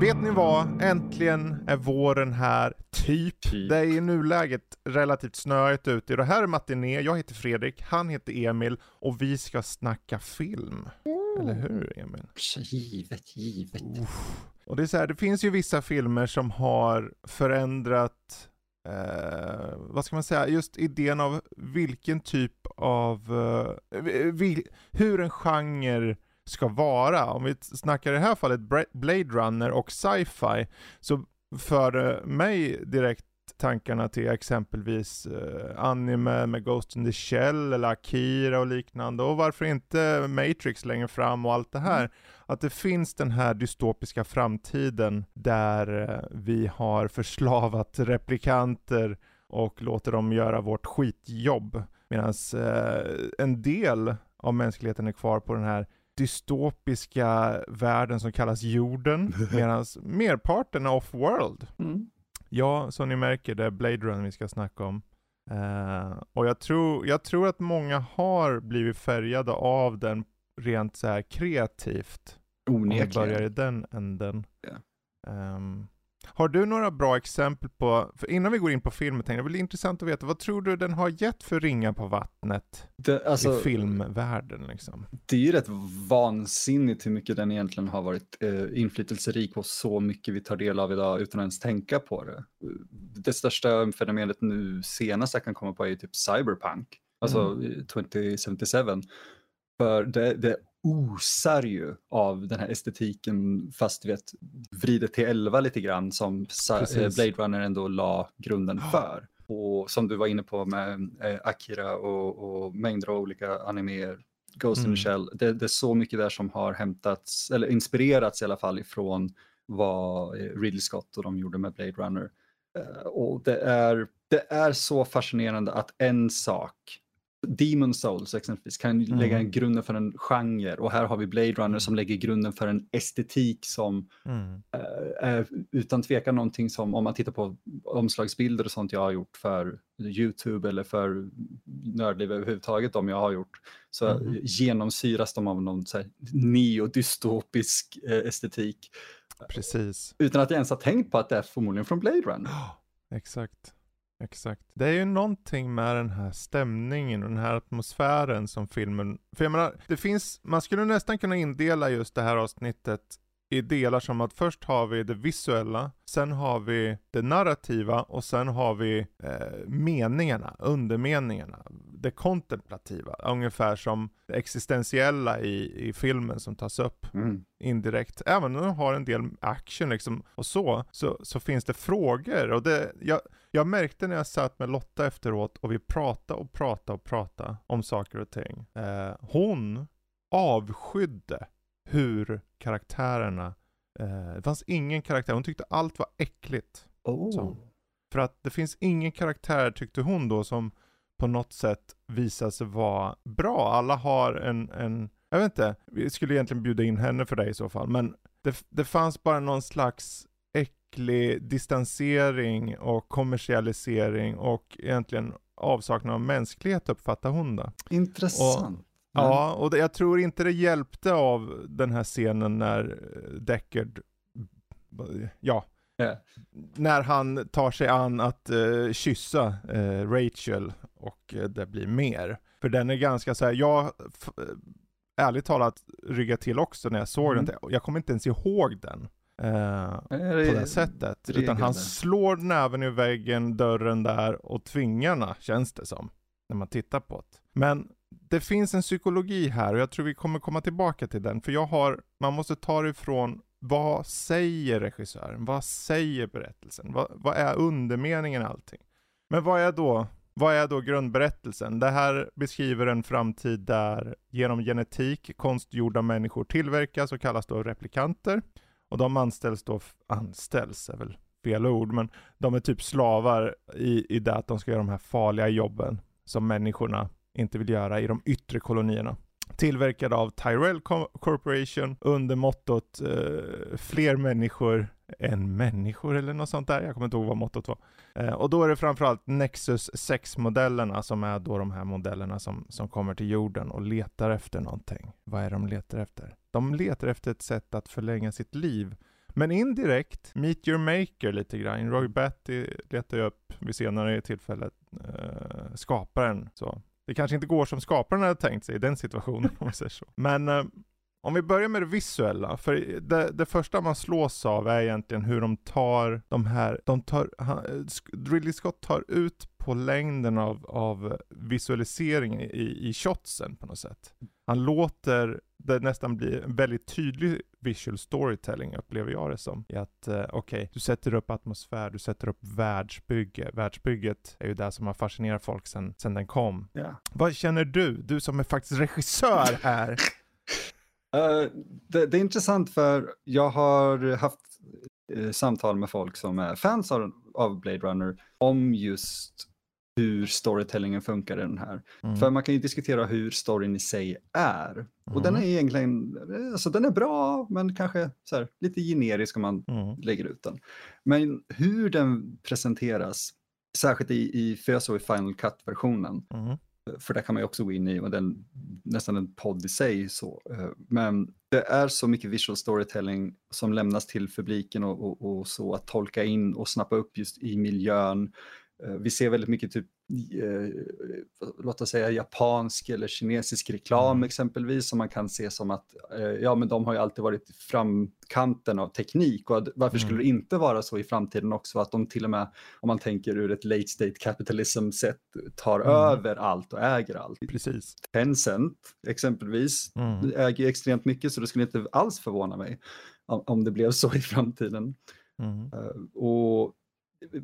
Vet ni vad? Äntligen är våren här. Typ. Typ. Det är i nuläget relativt snöigt ute. Det här är Matiné, jag heter Fredrik, han heter Emil och vi ska snacka film. Eller hur Emil? Givet, givet. Och det är så här, det finns ju vissa filmer som har förändrat, eh, vad ska man säga, just idén av vilken typ av, eh, vi, hur en genre ska vara. Om vi snackar i det här fallet Blade Runner och sci-fi, så för eh, mig direkt tankarna till exempelvis eh, anime med Ghost in the Shell eller Akira och liknande och varför inte Matrix längre fram och allt det här. Att det finns den här dystopiska framtiden där eh, vi har förslavat replikanter och låter dem göra vårt skitjobb. Medan eh, en del av mänskligheten är kvar på den här dystopiska världen som kallas jorden, medan merparten är off-world. Mm. Ja, som ni märker, det är Blade Runner vi ska snacka om. Eh, och jag tror, jag tror att många har blivit färgade av den rent så här kreativt. Om vi börjar i Onekligen. den änden. Ja. Ehm, har du några bra exempel på, för innan vi går in på filmen, tänkte jag, det är väl intressant att veta, vad tror du den har gett för ringar på vattnet Det, alltså, i filmvärlden liksom? det är ju rätt vansinnigt hur mycket den egentligen har varit eh, inflytelserik på så mycket vi tar del av idag utan att ens tänka på det. Det största fenomenet nu senast jag kan komma på är ju typ cyberpunk, alltså Mm. eh, 2077. För det, det osar ju av den här estetiken fast du vet vridet till 11 lite grann som Sa- Precis. eh, Blade Runner ändå la grunden för. Och som du var inne på med eh, Akira och, och mängder av olika animéer, Ghost in Mm. the Shell, det, det är så mycket där som har hämtats, eller inspirerats i alla fall ifrån vad eh, Ridley Scott och de gjorde med Blade Runner. Eh, och det är, det är så fascinerande att en sak, Demon Souls exempelvis, kan Mm. lägga en grunden för en genre och här har vi Blade Runner som lägger grunden för en estetik som Mm. eh, är utan tvekan någonting som om man tittar på omslagsbilder och sånt jag har gjort för YouTube eller för Nördliv överhuvudtaget, de jag har gjort, så Mhm. genomsyras de av någon så här neodystopisk eh, estetik Precis. utan att jag ens har tänkt på att det är förmodligen från Blade Runner. Ja, exakt. Exakt. Det är ju någonting med den här stämningen och den här atmosfären som filmen, för jag menar, det finns, man skulle nästan kunna indela just det här avsnittet i delar som att först har vi det visuella, sen har vi det narrativa och sen har vi eh, meningarna, undermeningarna, det kontemplativa, ungefär som det existentiella i, i filmen som tas upp Mm. indirekt. Även om de har en del action liksom och så, så, så finns det frågor. Och det, jag, jag märkte när jag satt med Lotta efteråt och vi pratade och pratade och pratade om saker och ting. Eh, hon avskydde hur karaktärerna, eh, det fanns ingen karaktär, hon tyckte allt var äckligt. Oh. För att det finns ingen karaktär, tyckte hon då, som på något sätt visar sig vara bra. Alla har en, en jag vet inte, vi skulle egentligen bjuda in henne för det i så fall, men det, det fanns bara någon slags äcklig distansering och kommersialisering och egentligen avsaknad av mänsklighet uppfattar hon det. Intressant. Ja, och det, jag tror inte det hjälpte av den här scenen när eh, Deckard, ja, Ja. när han tar sig an att uh, kyssa eh, Rachel och eh, det blir mer. För den är ganska så här, jag ärligt talat rygga till också när jag såg Mm. den. Jag kommer inte ens ihåg den. Eh, Är på det sättet. regel Utan han det. slår näven i väggen, dörren där och tvingarna känns det som. När man tittar på det. Men det finns en psykologi här och jag tror vi kommer komma tillbaka till den. För jag har, man måste ta det ifrån vad säger regissören? Vad säger berättelsen? Vad, vad är undermeningen i allting? Men vad är då vad är då grundberättelsen? Det här beskriver en framtid där genom genetik konstgjorda människor tillverkas och kallas då replikanter. Och de anställs då, anställs är väl fel ord, men de är typ slavar i, i det att de ska göra de här farliga jobben som människorna inte vill göra i de yttre kolonierna. Tillverkad av Tyrell Corporation under mottot eh, fler människor än människor eller något sånt där. Jag kommer inte ihåg vad mottot var. Eh, och då är det framförallt Nexus 6-modellerna som är då de här modellerna som, som kommer till jorden och letar efter någonting. Vad är det de letar efter? De letar efter ett sätt att förlänga sitt liv. Men indirekt, meet your maker lite grann. Roy Batty letar ju upp vid senare tillfället eh, skaparen. Så. Det kanske inte går som skaparen hade tänkt sig i den situationen om man säger så. Men eh, om vi börjar med det visuella, för det, det, första man slås av är egentligen hur de tar de här, de tar, han, Ridley Scott tar ut på längden av, av visualiseringen i, i shotsen på något sätt. Han låter det nästan bli en väldigt tydlig visual storytelling upplever jag det som. I att, eh, okej, okay, du sätter upp atmosfär, du sätter upp världsbygge. Världsbygget är ju det som har fascinerat folk sedan, sedan den kom. Yeah. Vad känner du? Du som är faktiskt regissör här. Uh, det, det, är intressant för jag har haft uh, samtal med folk som är fans av, av Blade Runner om just hur storytellingen funkar i den här. Mm. För man kan ju diskutera hur storyn i sig är. Mm. Och den är egentligen, alltså den är bra men kanske så här, lite generisk om man mm. lägger ut den. Men hur den presenteras, särskilt i, i jag såg i Final Cut-versionen, mm för där kan man ju också gå in i, och den, nästan en podd i sig. Så. Eh, men det är så mycket visual storytelling som lämnas till publiken och, och, och så att tolka in och snappa upp just i miljön. Eh, vi ser väldigt mycket typ eh, låt oss säga japansk eller kinesisk reklam mm. exempelvis som man kan se som att eh, ja men de har ju alltid varit i framkanten av teknik och varför mm. skulle det inte vara så i framtiden också att de till och med om man tänker ur ett late state capitalism sätt tar mm. över allt och äger allt. Precis. Tencent exempelvis mm. äger extremt mycket så det skulle inte alls förvåna mig om, det blev så i framtiden. Uh, och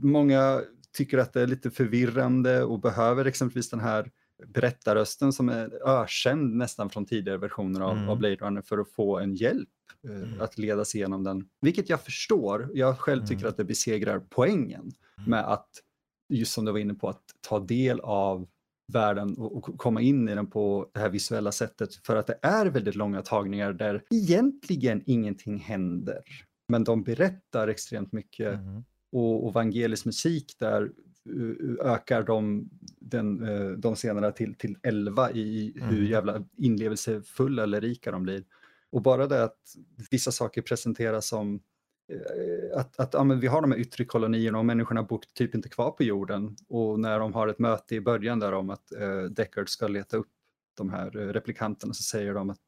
många tycker att det är lite förvirrande och behöver exempelvis den här berättarrösten som är ökänd nästan från tidigare versioner av, mm. av Blade Runner för att få en hjälp eh, mm. att leda sig igenom den. Vilket jag förstår. Jag själv tycker mm. att det besegrar poängen mm. med att, just som du var inne på, att ta del av världen och, och, komma in i den på det här visuella sättet. För att det är väldigt långa tagningar där egentligen ingenting händer. Men de berättar extremt mycket mm och, och Vangelis musik där ökar de, den, eh, de scenerna till, till 11 i hur mm. jävla inlevelsefulla eller rika de blir. Och bara det att vissa saker presenteras som eh, att, att ja, vi har de här yttre kolonierna och människorna bor typ inte kvar på jorden. Och när de har ett möte i början där om att eh, Deckard ska leta upp de här eh, replikanterna så säger de att,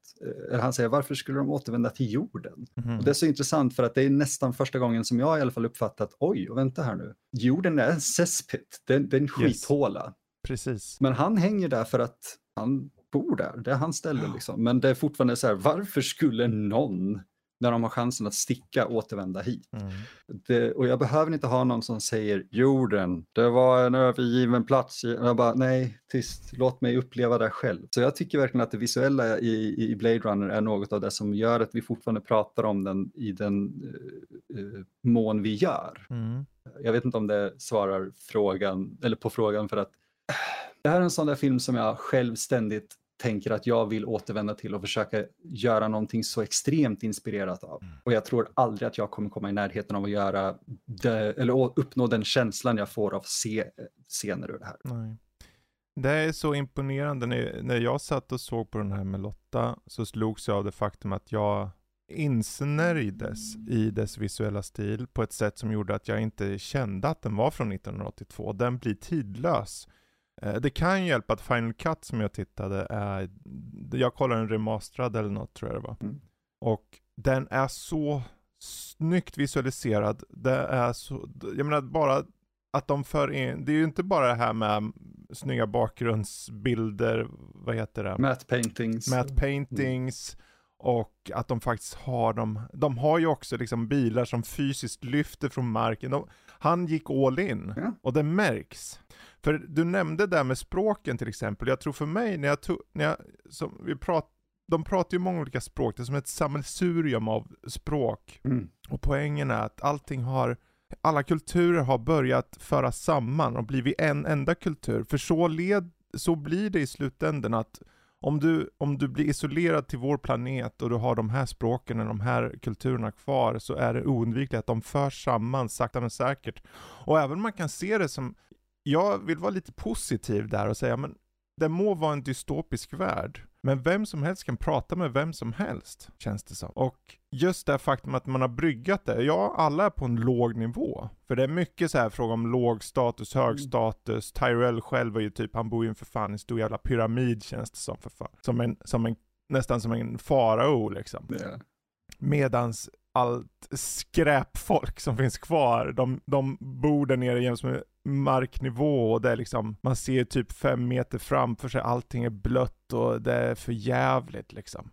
eh, han säger varför skulle de återvända till jorden? Mm. Och det är så intressant för att det är nästan första gången som jag i alla fall uppfattat, oj, och vänta här nu, jorden är en cesspit, det, det är en skithåla. Yes. Precis. Men han hänger där för att han bor där, det är hans ställe liksom. Men det är fortfarande så här, varför skulle någon när de har chansen att sticka återvända hit. Mm. Det, och jag behöver inte ha någon som säger jorden, det var en övergiven plats. Jag bara, nej, tyst, låt mig uppleva det själv. Så jag tycker verkligen att det visuella i, i Blade Runner är något av det som gör att vi fortfarande pratar om den i den uh, mån vi gör. Mm. Jag vet inte om det svarar frågan, eller på frågan för att det här är en sån där film som jag själv ständigt tänker att jag vill återvända till och försöka göra någonting så extremt inspirerat av. Mm. Och jag tror aldrig att jag kommer komma i närheten av att göra det, eller uppnå den känslan jag får av att se scener ur det här. Nej. Det är så imponerande. När, när jag satt och såg på den här med Lotta så slogs jag av det faktum att jag insnärjdes i dess visuella stil på ett sätt som gjorde att jag inte kände att den var från 1982. Den blir tidlös. Eh, det kan ju hjälpa att Final Cut som jag tittade är, jag kollade en remasterad eller något tror jag det var. Mm. Och den är så snyggt visualiserad. Det är så, jag menar bara att de för in, det är ju inte bara det här med snygga bakgrundsbilder, vad heter det? Matte paintings. Matte paintings. Mm. Och att de faktiskt har de, de har ju också liksom bilar som fysiskt lyfter från marken. De, han gick all in. Ja. Och det märks. För du nämnde det med språken till exempel. Jag tror för mig, när jag tog, när jag, som vi prat, de pratar ju många olika språk, det är som ett sammelsurium av språk. Mm. Och poängen är att allting har alla kulturer har börjat föra samman och blivit en enda kultur. För så, led, så blir det i slutändan att om du, om du blir isolerad till vår planet och du har de här språken och de här kulturerna kvar så är det oundvikligt att de förs samman sakta men säkert. Och även om man kan se det som, jag vill vara lite positiv där och säga men det må vara en dystopisk värld, men vem som helst kan prata med vem som helst, känns det som. Och just det faktum att man har bryggat det, ja, alla är på en låg nivå. För det är mycket så här fråga om låg status, hög mm. status. Tyrell själv är ju typ, han bor ju för fan i en stor jävla pyramid känns det som för fan. Som en, som en nästan som en farao liksom. Yeah. Medans allt skräpfolk som finns kvar, de, de bor där nere jäms med marknivå och det är liksom, man ser typ fem meter framför sig, allting är blött och det är för jävligt liksom.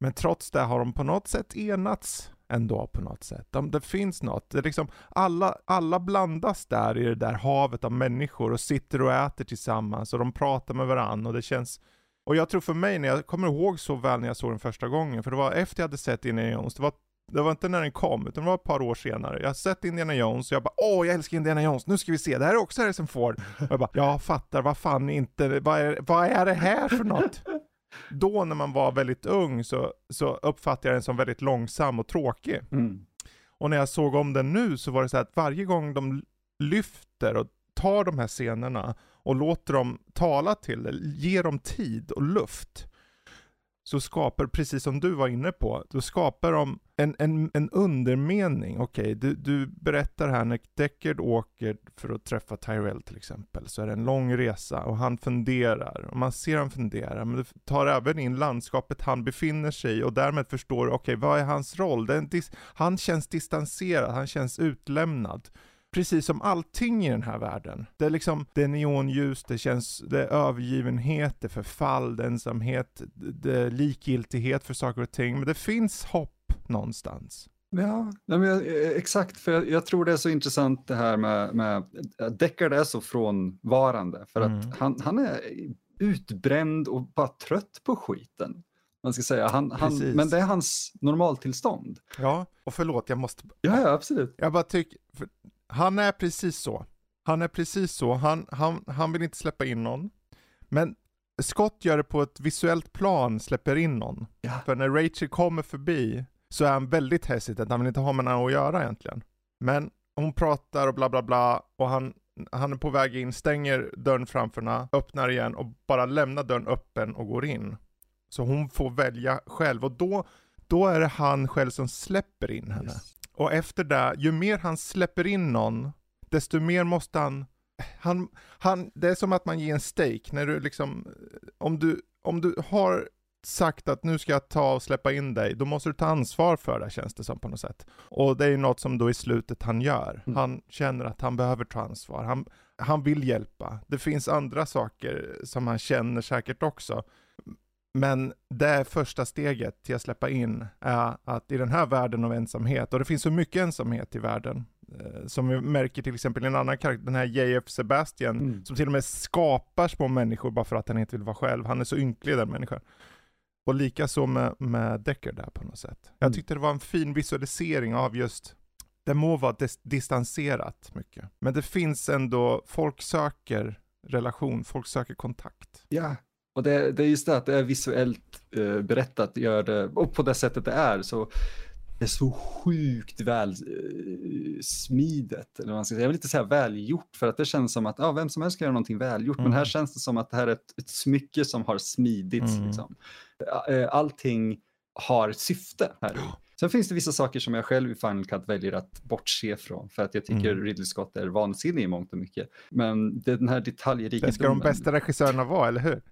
Men trots det har de på något sätt enats ändå på något sätt. De, det finns något, det är liksom, alla, alla blandas där i det där havet av människor och sitter och äter tillsammans och de pratar med varandra och det känns och jag tror för mig, när jag kommer ihåg så väl när jag såg den första gången, för det var efter jag hade sett Indiana Jones, det var det var inte när den kom, utan det var ett par år senare. Jag har sett Indiana Jones och jag bara åh, jag älskar Indiana Jones, nu ska vi se, det här är också Harrison Ford. Och jag bara, jag fattar, vad fan inte, vad är, vad är det här för något? Då när man var väldigt ung så, så uppfattade jag den som väldigt långsam och tråkig. Mm. Och när jag såg om den nu så var det så att varje gång de lyfter och tar de här scenerna och låter dem tala till det, ger dem tid och luft, så skapar, precis som du var inne på, då skapar de en, en, en undermening. Okej, okay, du, du berättar här när Deckard åker för att träffa Tyrell till exempel, så är det en lång resa och han funderar. Och man ser han fundera, men du tar även in landskapet han befinner sig i och därmed förstår du, okej, okay, vad är hans roll? han känns distanserad, han känns utlämnad precis som allting i den här världen. Det är liksom, det är neonljus, det känns, det är övergivenhet, det är förfall, det är ensamhet, det är likgiltighet för saker och ting, men det finns hopp någonstans. Ja, men eh, exakt, för jag, jag, tror det är så intressant det här med, med Deckard är så frånvarande, för mm. att han, han är utbränd och bara trött på skiten. Man ska säga. Han, han, men det är hans normaltillstånd. Ja, och förlåt, jag måste... Ja, ja absolut. Jag bara tycker, han är precis så. Han är precis så. Han, han, han vill inte släppa in någon. Men Scott gör det på ett visuellt plan, släpper in någon. Ja. För när Rachel kommer förbi så är han väldigt hesitant, han vill inte ha med någon att göra egentligen. Men hon pratar och bla bla bla och han, han är på väg in, stänger dörren framför henne, öppnar igen och bara lämnar dörren öppen och går in. Så hon får välja själv och då, då är det han själv som släpper in henne. Yes. Och efter det, ju mer han släpper in någon, desto mer måste han han, han, det är som att man ger en steak, när du liksom, om du, om du har sagt att nu ska jag ta och släppa in dig, då måste du ta ansvar för det känns det som på något sätt. Och det är något som då i slutet han gör. Mm. Han känner att han behöver ta ansvar. Han, han vill hjälpa. Det finns andra saker som han känner säkert också. Men det första steget till att släppa in är att i den här världen av ensamhet, och det finns så mycket ensamhet i världen, eh, som vi märker till exempel i en annan karaktär, den här JF Sebastian, mm. som till och med skapar små människor bara för att han inte vill vara själv. Han är så ynklig den människan. Och lika så med, med Decker där på något sätt. Mm. Jag tyckte det var en fin visualisering av just, det må vara dis distanserat mycket, men det finns ändå, folk söker relation, folk söker kontakt. Ja, och det, det är just det att det är visuellt eh, berättat, gör det, och på det sättet det är, så det är så sjukt väl eh, smidet, eller man ska säga. Jag vill inte säga välgjort, för att det känns som att ja, vem som helst kan göra någonting välgjort, mm. men här känns det som att det här är ett, ett smycke som har smidits. Mm. Liksom. Eh, allting har syfte här. Sen finns det vissa saker som jag själv i Final Cut väljer att bortse från för att jag tycker mm. Ridley Scott är vansinnig i mångt och mycket. Men den här detaljrikedomen. Det ska de bästa regissörerna vara, eller hur?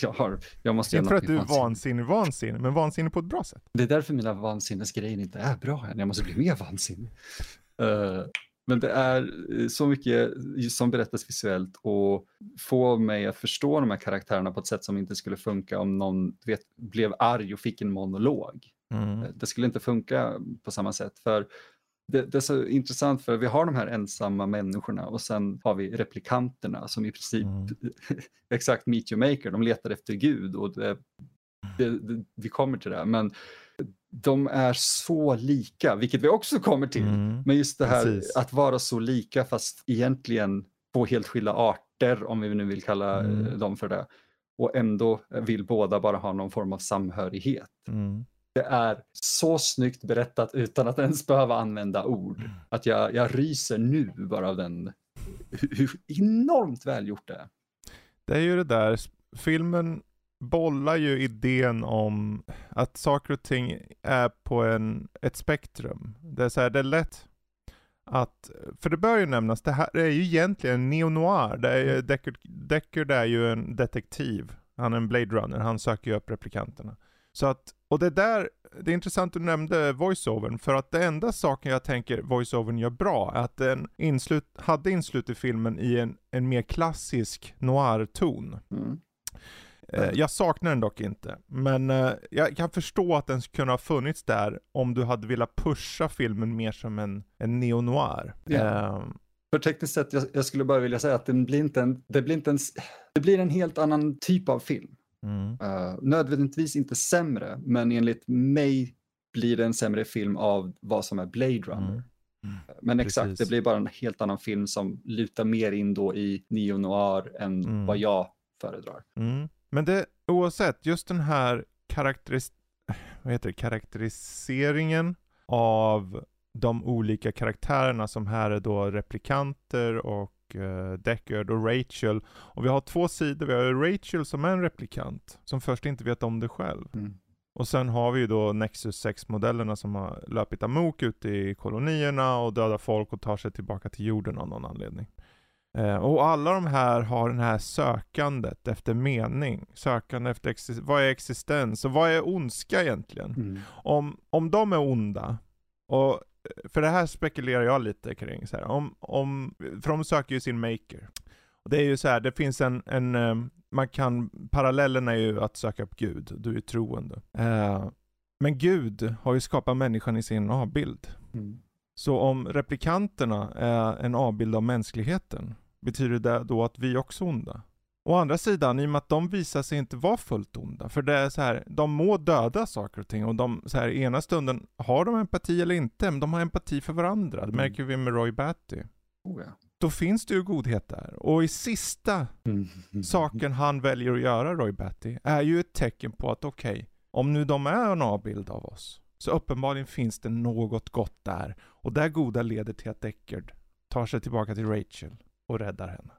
Jag, har, jag måste jag tror att du är vansinnig, vansinnig, men vansinnig på ett bra sätt. Det är därför mina vansinnesgrejer inte är bra än. Jag måste bli mer vansinnig. Uh, men det är eh, så mycket som berättas visuellt och får mig att förstå de här karaktärerna på ett sätt som inte skulle funka om någon vet, blev arg och fick en monolog. Mm. Det skulle inte funka på samma sätt. För det, det, är så intressant för vi har de här ensamma människorna och sen har vi replikanterna som i princip, mm. exakt meet your maker, de letar efter Gud och det, det, vi kommer till det. Men de är så lika, vilket vi också kommer till. Mm. Men just det här Precis. att vara så lika fast egentligen två helt skilda arter, om vi nu vill kalla Mm. dem för det. Och ändå vill båda bara ha någon form av samhörighet. Mm. Det är så snyggt berättat utan att ens behöva använda ord. Att jag, jag ryser nu bara av den, hur, hur enormt välgjort det är. Det är ju det där, filmen bollar ju idén om att saker och ting är på en, ett spektrum. Det är så här, det är lätt att, för det bör ju nämnas, det här är ju egentligen neo-noir. Det är ju, Deckard, Deckard är ju en detektiv. Han är en Blade Runner, han söker ju upp replikanterna. Så att, och det där, det är intressant att du nämnde voiceovern, för att det enda saken jag tänker voiceovern gör bra är att den inslut, hade inslut i filmen i en, en mer klassisk noir-ton. Mm. Eh, jag saknar den dock inte, men eh, jag kan förstå att den skulle kunna ha funnits där om du hade velat pusha filmen mer som en, en neo-noir. Ja. Eh, För tekniskt sett, jag, jag skulle bara vilja säga att den blir inte en, det blir inte en, det blir en helt annan typ av film. Mm, Uh, nödvändigtvis inte sämre, men enligt mig blir det en sämre film av vad som är Blade Runner. mm. Men exakt, Precis. det blir bara en helt annan film som lutar mer in då i neo-noir än Mm. vad jag föredrar. Mm. Men det, oavsett, just den här karaktäris vad heter det, karaktäriseringen av de olika karaktärerna som här är då replikanter och uh, Deckard och Rachel. Och vi har två sidor, vi har Rachel som är en replikant, som först inte vet om det själv. Mm. Och sen har vi ju då Nexus 6-modellerna som har löpit amok ute i kolonierna och dödar folk och tar sig tillbaka till jorden av någon anledning. Eh, och alla de här har den här sökandet efter mening, sökande efter vad är existens och vad är ondska egentligen? Mm. Om, om de är onda, och för det här spekulerar jag lite kring, så här, om, om, för de söker ju sin maker. Och det är ju så här, det finns en, en eh, man kan, parallellen är ju att söka upp Gud, du är troende. Eh, men Gud har ju skapat människan i sin avbild. Mm. Så om replikanterna är en avbild av mänskligheten, betyder det då att vi också är onda? Å andra sidan, i och med att de visar sig inte vara fullt onda, för det är så här, de må döda saker och ting och de, så här, ena stunden har de empati eller inte, men de har empati för varandra. Det Mm. märker vi med Roy Batty. Oh, ja. Då finns det ju godhet där. Och i sista Mm. saken han väljer att göra, Roy Batty, är ju ett tecken på att okej, om nu de är en avbild av oss, så uppenbarligen finns det något gott där. Och det goda leder till att Deckard tar sig tillbaka till Rachel och räddar henne.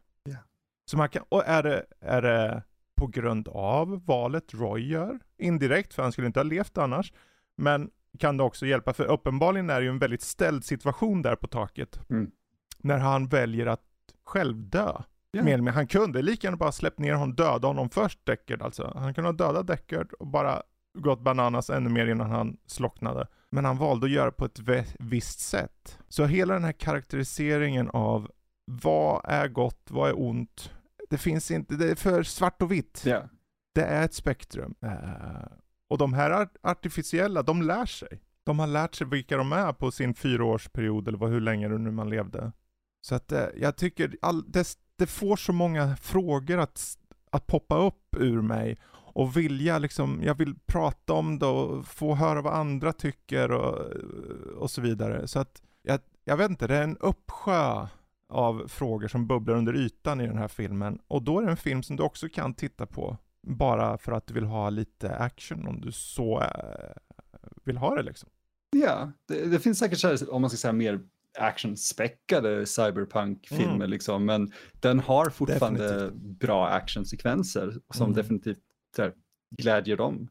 Så man kan, och är det, är det på grund av valet Roy gör? Indirekt, för han skulle inte ha levt annars. Men kan det också hjälpa, för uppenbarligen är det ju en väldigt ställd situation där på taket. Mm. När han väljer att själv dö. Mer, men han kunde lika gärna bara släppt ner honom, döda honom först, Deckard alltså. Han kunde ha dödat Deckard och bara gått bananas ännu mer innan han slocknade. Men han valde att göra på ett visst sätt. Så hela den här karaktäriseringen av vad är gott, vad är ont? Det finns inte, det är för svart och vitt. Ja. Det är ett spektrum. Eh, och de här art- artificiella, de lär sig. De har lärt sig vilka de är på sin fyraårsperiod eller vad, hur länge det nu man levde. Så att eh, jag tycker all, det, det får så många frågor att, att poppa upp ur mig och vilja liksom, jag vill prata om det och få höra vad andra tycker och, och så vidare. Så att jag, jag vet inte, det är en uppsjö av frågor som bubblar under ytan i den här filmen. Och då är det en film som du också kan titta på bara för att du vill ha lite action om du så eh, vill ha det liksom. Ja, det, det finns säkert så här, om man ska säga mer actionspäckade cyberpunk-filmer Mm. liksom, men den har fortfarande Definitivt. bra actionsekvenser som Mm. definitivt här, glädjer dem.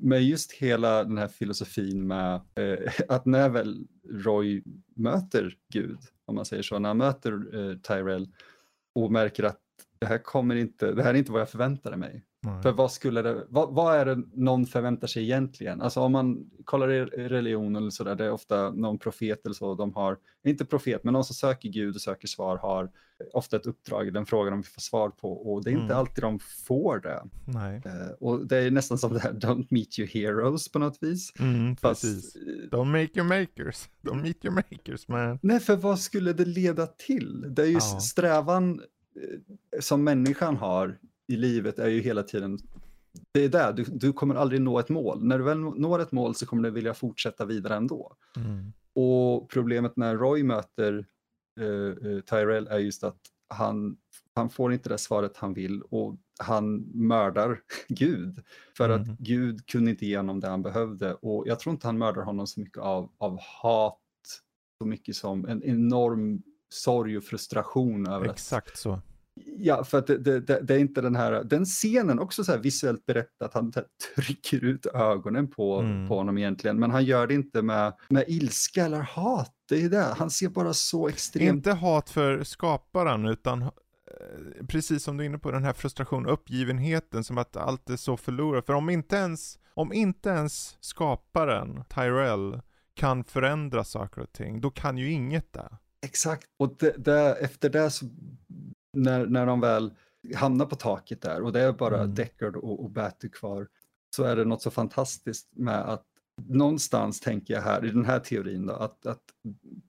Men just hela den här filosofin med eh, att när väl Roy möter Gud, om man säger så, när han möter eh, Tyrell och märker att det här kommer inte, det här är inte vad jag förväntade mig. Nej. För vad skulle det, vad, vad är det någon förväntar sig egentligen? Alltså om man kollar i religion eller sådär, det är ofta någon profet eller så, de har, inte profet, men någon som söker Gud och söker svar har ofta ett uppdrag, den frågan de vill få svar på och det är inte Mm. alltid de får det. Nej. Eh, och det är nästan som det här Don't meet your heroes på något vis. Mm, Fast, precis. Don't make your makers. Don't meet your makers man. Nej, för vad skulle det leda till? Det är ju Ja. strävan eh, som människan har i livet är ju hela tiden det är där, du, du kommer aldrig nå ett mål. När du väl når ett mål så kommer du vilja fortsätta vidare ändå. Mm. Och problemet när Roy möter uh, Tyrell är just att han, han får inte det svaret han vill och han mördar Gud. För Mm. att Gud kunde inte ge honom det han behövde. Och jag tror inte han mördar honom så mycket av, av hat, så mycket som en enorm sorg och frustration över att Exakt så. Ja, för att det, det, det, är inte den här, den scenen också så här visuellt berättat, han trycker ut ögonen på, Mm. på honom egentligen, men han gör det inte med, med ilska eller hat, det är det, han ser bara så extremt, Inte hat för skaparen utan eh, precis som du är inne på, den här frustrationen, uppgivenheten som att allt är så förlorat. För om inte ens, om inte ens skaparen, Tyrell, kan förändra saker och ting, då kan ju inget det. exakt, och det, det, efter det så, när, när de väl hamnar på taket där och det är bara Mm. Deckard och, och Batty kvar, så är det något så fantastiskt med att någonstans tänker jag här, i den här teorin då, att, att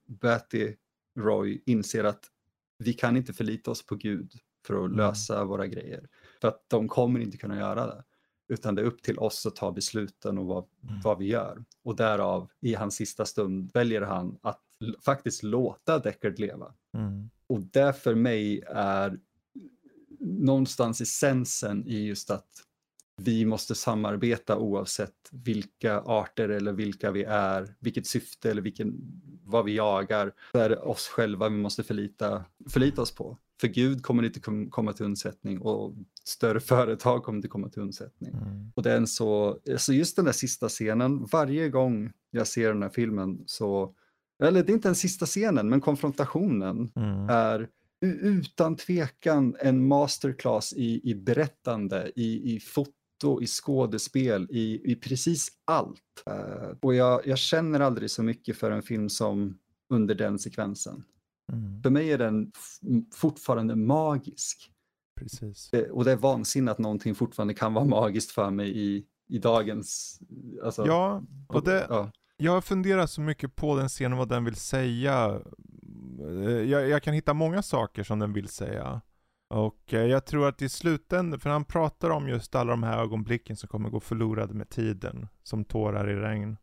Batty Roy inser att vi kan inte förlita oss på Gud för att Mm. lösa våra grejer. För att de kommer inte kunna göra det. Utan det är upp till oss att ta besluten och vad, Mm. vad vi gör. Och därav, i hans sista stund, väljer han att faktiskt låta Deckard leva. Mm. Och det för mig är någonstans essensen i just att vi måste samarbeta oavsett vilka arter eller vilka vi är, vilket syfte eller vilken, vad vi jagar. Så är det oss själva vi måste förlita, förlita oss på. För Gud kommer inte kom- komma till undsättning och större företag kommer inte komma till undsättning. Mm. Och det är en så, alltså just den där sista scenen, varje gång jag ser den här filmen så, eller det är inte den sista scenen, men konfrontationen Mm. är utan tvekan en masterclass i, i berättande, i, i foto, i skådespel, i, i precis allt. Eh, och jag, jag känner aldrig så mycket för en film som under den sekvensen. Mm. För mig är den fortfarande magisk. Precis. Det, och det är vansinne att någonting fortfarande kan vara magiskt för mig i, i dagens... Alltså, Ja, och det, ja. Jag har funderat så mycket på den scenen, vad den vill säga. Eh, jag, jag kan hitta många saker som den vill säga. Och eh, jag tror att i slutändan, för han pratar om just alla de här ögonblicken som kommer gå förlorade med tiden, som tårar i regn.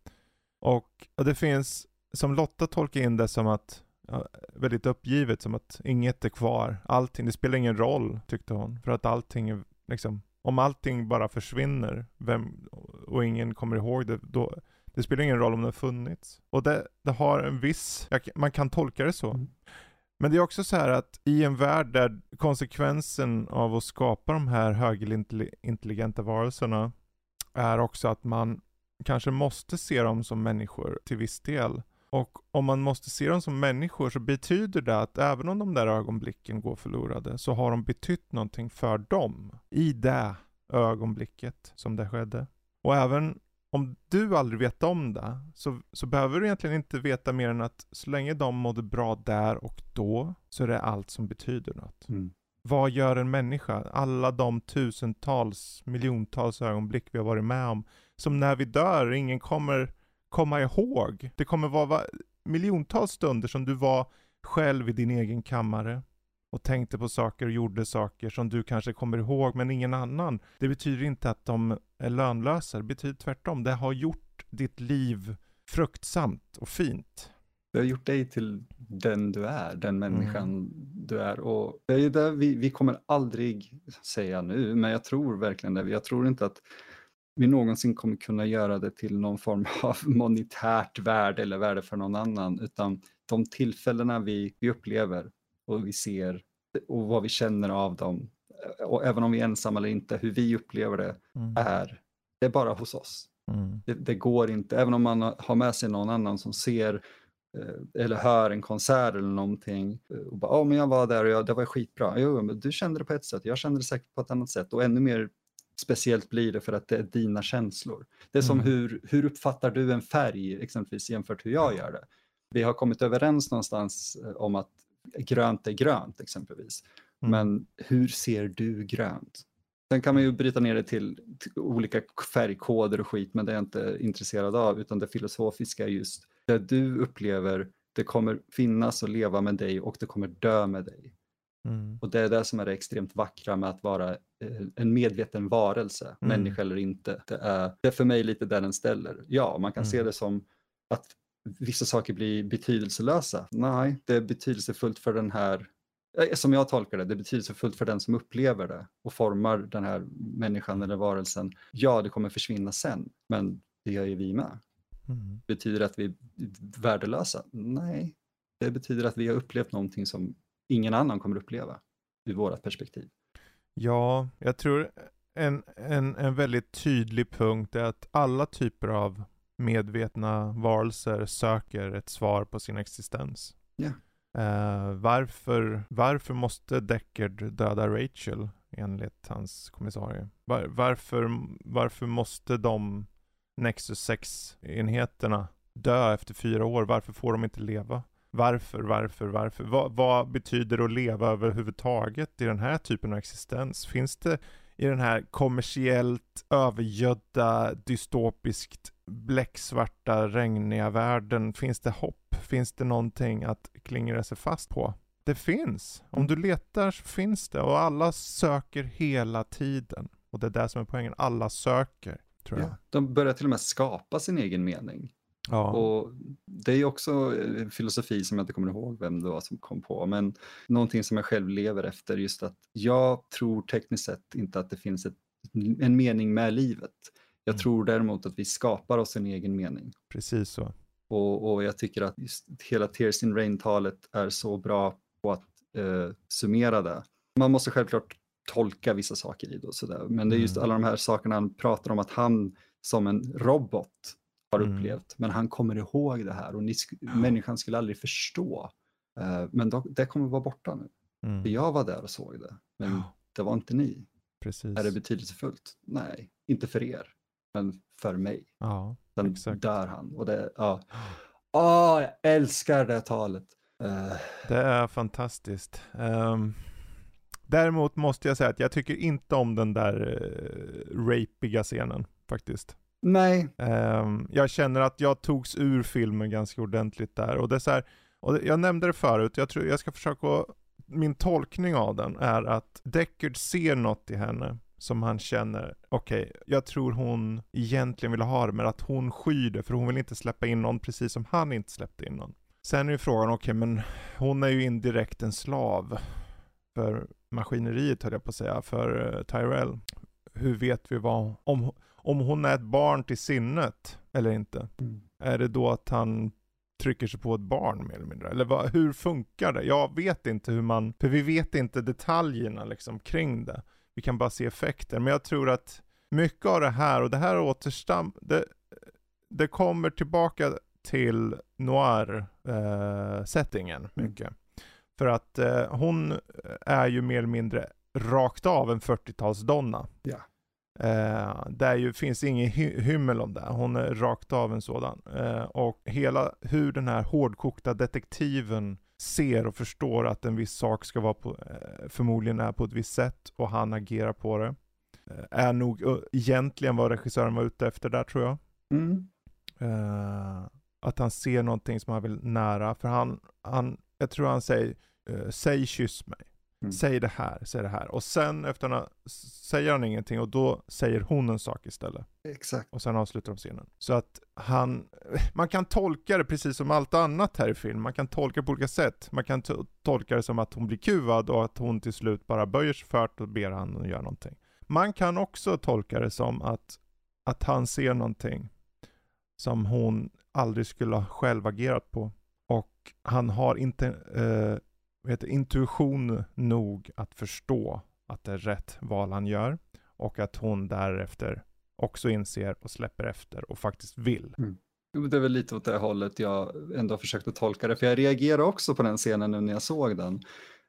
Och, och det finns, som Lotta tolkar in det som att, ja, väldigt uppgivet, som att inget är kvar. Allting, det spelar ingen roll, tyckte hon. För att allting liksom, om allting bara försvinner, vem, och ingen kommer ihåg det, då, det spelar ingen roll om har funnits. Och det, det har en viss, jag, man kan tolka det så. Mm. Men det är också så här att i en värld där konsekvensen av att skapa de här högintelligenta varelserna är också att man kanske måste se dem som människor till viss del. Och om man måste se dem som människor så betyder det att även om de där ögonblicken går förlorade så har de betytt någonting för dem i det ögonblicket som det skedde. Och även om du aldrig vet om det så, så behöver du egentligen inte veta mer än att så länge de mådde bra där och då så är det allt som betyder något. Mm. Vad gör en människa? Alla de tusentals, miljontals ögonblick vi har varit med om som när vi dör ingen kommer komma ihåg. Det kommer vara va- miljontals stunder som du var själv i din egen kammare och tänkte på saker och gjorde saker som du kanske kommer ihåg men ingen annan. Det betyder inte att de det betyder tvärtom. Det har gjort ditt liv fruktsamt och fint. Det har gjort dig till den du är, den människan Mm. du är. Och det är det vi, vi kommer aldrig säga nu, men jag tror verkligen det. Jag tror inte att vi någonsin kommer kunna göra det till någon form av monetärt värde eller värde för någon annan, utan de tillfällena vi, vi upplever och vi ser och vad vi känner av dem, och även om vi är ensamma eller inte, hur vi upplever det Mm. är, det är bara hos oss. Mm. Det, det går inte, även om man har med sig någon annan som ser eh, eller hör en konsert eller någonting eh, och bara, ja men jag var där och jag, det var skitbra. Jo, men du kände det på ett sätt, jag kände det säkert på ett annat sätt och ännu mer speciellt blir det för att det är dina känslor. Det är som Mm. hur, hur uppfattar du en färg exempelvis jämfört hur jag gör det. Vi har kommit överens någonstans eh, om att grönt är grönt exempelvis. Mm. Men hur ser du grönt? Sen kan man ju bryta ner det till, till olika färgkoder och skit, men det är jag inte intresserad av, utan det filosofiska är just det du upplever, det kommer finnas och leva med dig och det kommer dö med dig. Mm. Och det är det som är det extremt vackra med att vara eh, en medveten varelse, Mm. människa eller inte. Det är, det är för mig lite där den ställer. Ja, man kan se Mm. det som att vissa saker blir betydelselösa. Nej, det är betydelsefullt för den här, som jag tolkar det, det är betydelsefullt för den som upplever det och formar den här människan eller varelsen. Ja, det kommer försvinna sen, men det gör ju vi med. Mm. Betyder det att vi är värdelösa? Nej, det betyder att vi har upplevt någonting som ingen annan kommer uppleva ur vårt perspektiv. Ja, jag tror en, en, en väldigt tydlig punkt är att alla typer av medvetna varelser söker ett svar på sin existens. Ja. Uh, varför, varför måste Deckard döda Rachel enligt hans kommissarie? Var, varför, varför måste de Nexus 6-enheterna dö efter fyra år? Varför får de inte leva? Varför, varför, varför? Va, vad betyder det att leva överhuvudtaget i den här typen av existens? Finns det i den här kommersiellt övergödda, dystopiskt bläcksvarta, regniga världen, finns det hopp? Finns det någonting att klingra sig fast på? Det finns. Om du letar så finns det och alla söker hela tiden. Och det är det som är poängen. Alla söker, tror jag. Ja. De börjar till och med skapa sin egen mening. Ja. Och det är också en filosofi som jag inte kommer ihåg vem det var som kom på, men någonting som jag själv lever efter, just att jag tror tekniskt sett inte att det finns ett, en mening med livet. Jag Mm. tror däremot att vi skapar oss en egen mening. Precis så. Och, och jag tycker att hela Tears in Rain-talet är så bra på att eh, summera det. Man måste självklart tolka vissa saker i det och sådär, men det är just Mm. alla de här sakerna han pratar om att han som en robot har Mm. upplevt, men han kommer ihåg det här och ni, sk- människan skulle aldrig förstå. Eh, men då, det kommer vara borta nu. Mm. För jag var där och såg det, men det var inte ni. Precis. Är det betydelsefullt? Nej, inte för er, men för mig. Ja, Sen exakt. dör han. Och det, ja. Åh, jag älskar det talet. Eh, Det är fantastiskt. Ehm, däremot måste jag säga att jag tycker inte om den där uh, rapiga scenen faktiskt nej, Um, jag känner att jag togs ur filmen ganska ordentligt där. Och det är så här, och jag nämnde det förut, jag tror jag ska försöka, min tolkning av den är att Deckard ser något i henne som han känner, okej, jag tror hon egentligen vill ha det, men att hon skyr det, för hon vill inte släppa in någon precis som han inte släppte in någon. Sen är ju frågan, okej, men hon är ju indirekt en slav för maskineriet höll jag på att säga, för eh, Tyrell. Hur vet vi vad, om, om hon är ett barn till sinnet eller inte? Är det då att han trycker sig på ett barn mer eller mindre? Eller vad, hur funkar det? Jag vet inte hur man, för vi vet inte detaljerna liksom kring det. Vi kan bara se effekter. Men jag tror att mycket av det här, och det här återstam, det, det kommer tillbaka till noir-settingen mycket. För att eh, hon är ju mer eller mindre rakt av en 40-talsdonna. Ja. Eh, där ju finns ingen hy- hymmel om det. Hon är rakt av en sådan. Eh, och hela hur den här hårdkokta detektiven ser och förstår att en viss sak ska vara på, eh, förmodligen är på ett visst sätt och han agerar på det. Eh, är nog uh, egentligen vad regissören var ute efter där tror jag. Mm. Eh, att han ser någonting som han vill nära. För han, han jag tror han säger, eh, säg kyss mig. Mm. Säg det här, säg det här. Och sen efter han säger han ingenting och då säger hon en sak istället. Exakt. Och sen avslutar de scenen. Så att han, man kan tolka det precis som allt annat här i film. Man kan tolka det på olika sätt. Man kan to- tolka det som att hon blir kuvad och att hon till slut bara böjer sig för och ber han att göra någonting. Man kan också tolka det som att, att han ser någonting som hon aldrig skulle ha själv agerat på. Och han har inte eh, heter, intuition nog att förstå att det är rätt val han gör. Och att hon därefter också inser och släpper efter och faktiskt vill. Jo, Det är väl lite åt det hållet jag ändå försökte tolka det, för jag reagerade också på den scenen nu när jag såg den.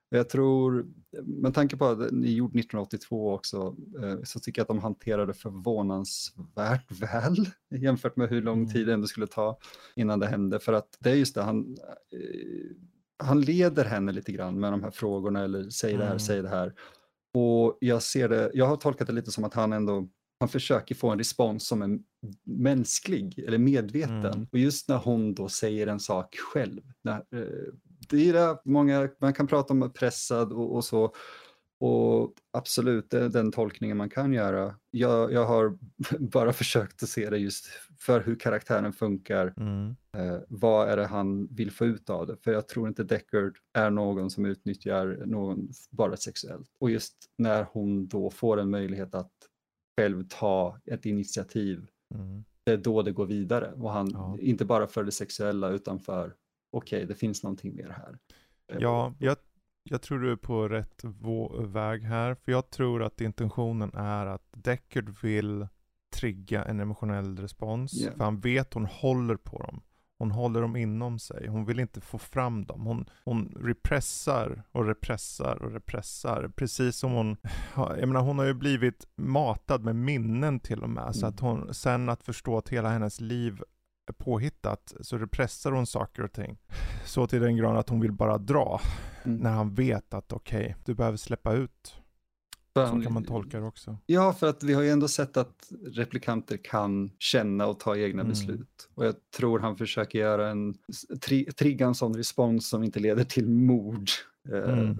Jag tror, med tanke på att den är gjord 1982 också, eh, så tycker jag att de hanterade förvånansvärt väl jämfört med hur lång Mm. tid det ändå skulle ta innan det hände. För att det är just det, han, eh, han leder henne lite grann med de här frågorna, eller säg det här, Mm. säg det här. Och jag ser det, jag har tolkat det lite som att han ändå, han försöker få en respons som är mänsklig eller medveten. Mm. Och just när hon då säger en sak själv, när, eh, det är det, många, man kan prata om pressad och, och så. Och absolut, det är den tolkningen man kan göra. Jag, jag har bara försökt att se det just för hur karaktären funkar. Mm. Eh, vad är det han vill få ut av det? För jag tror inte Deckard är någon som utnyttjar någon bara sexuellt. Och just när hon då får en möjlighet att själv ta ett initiativ, Mm. det är då det går vidare. Och han, Ja. inte bara för det sexuella utan för, okej, det finns någonting mer här. Eh, Ja, jag, jag tror du är på rätt väg här. För jag tror att intentionen är att Deckard vill trigga en emotionell respons. Ja. För han vet hon håller på dem. Hon håller dem inom sig. Hon vill inte få fram dem. Hon, hon repressar och repressar och repressar. Precis som hon, ja, jag menar hon har ju blivit matad med minnen till och med. Så Mm. att hon, sen att förstå att hela hennes liv påhittat så repressar hon saker och ting. Så till den grad att hon vill bara dra Mm. när han vet att okej, du behöver släppa ut. För Så kan man tolka det också. Ja, för att vi har ju ändå sett att replikanter kan känna och ta egna Mm. beslut. Och jag tror han försöker göra en, tri, trigga en sån respons som inte leder till mord. Eh, Mm.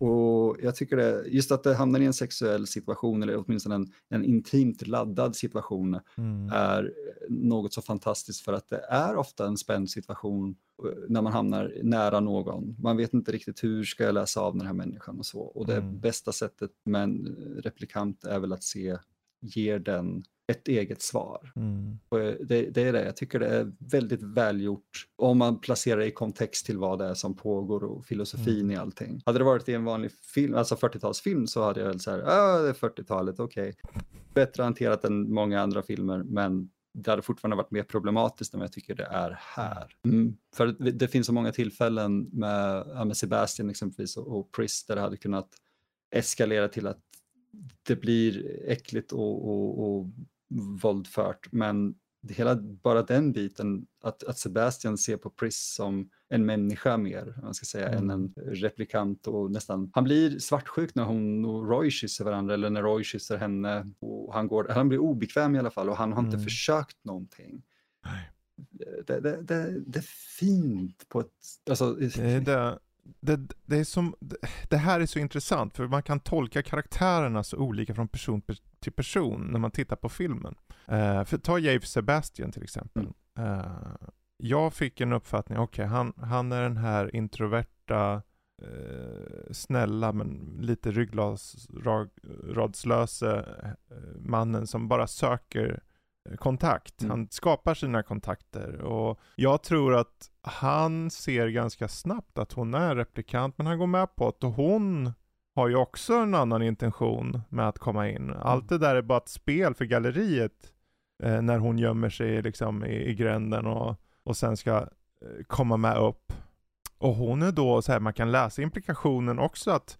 Och jag tycker det, just att det hamnar i en sexuell situation, eller åtminstone en, en intimt laddad situation, Mm. är något så fantastiskt för att det är ofta en spänd situation eh, när man hamnar nära någon. Man vet inte riktigt hur ska jag läsa av den här människan och så. Och det Mm. bästa sättet med en replikant är väl att se, ger den ett eget svar. Mm. Eh, det, det är det, jag tycker det är väldigt välgjort om man placerar det i kontext till vad det är som pågår och filosofin Mm. i allting. Hade det varit i en vanlig film, alltså 40-talsfilm så hade jag väl så här, ja det är 40-talet, okej. Bättre hanterat än många andra filmer, men det hade fortfarande varit mer problematiskt än vad jag tycker det är här. Mm. För det, det finns så många tillfällen med, med Sebastian exempelvis och, och Pris där det hade kunnat eskalera till att det blir äckligt och, och, och våldfört. Men det hela, bara den biten, att, att Sebastian ser på Pris som en människa mer, man ska säga, Mm. än en replikant och nästan, han blir svartsjuk när hon och Roy kysser varandra eller när Roy kysser henne och han går, han blir obekväm i alla fall och han har inte Mm. försökt någonting. Nej. Det, det, det, det är fint på ett, alltså, Det, är det, det, det, är som, det, här är så intressant för man kan tolka karaktärerna så olika från person pe- till person när man tittar på filmen. Eh, för ta Jave Sebastian till exempel. Eh, jag fick en uppfattning, okej han, han är den här introverta, eh, snälla men lite ryggradslöse mannen som bara söker kontakt. Mm. Han skapar sina kontakter och jag tror att han ser ganska snabbt att hon är replikant men han går med på det och hon har ju också en annan intention med att komma in. Allt det där är bara ett spel för galleriet eh, när hon gömmer sig liksom i, i gränden och, och sen ska eh, komma med upp. Och hon är då så här, man kan läsa implikationen också att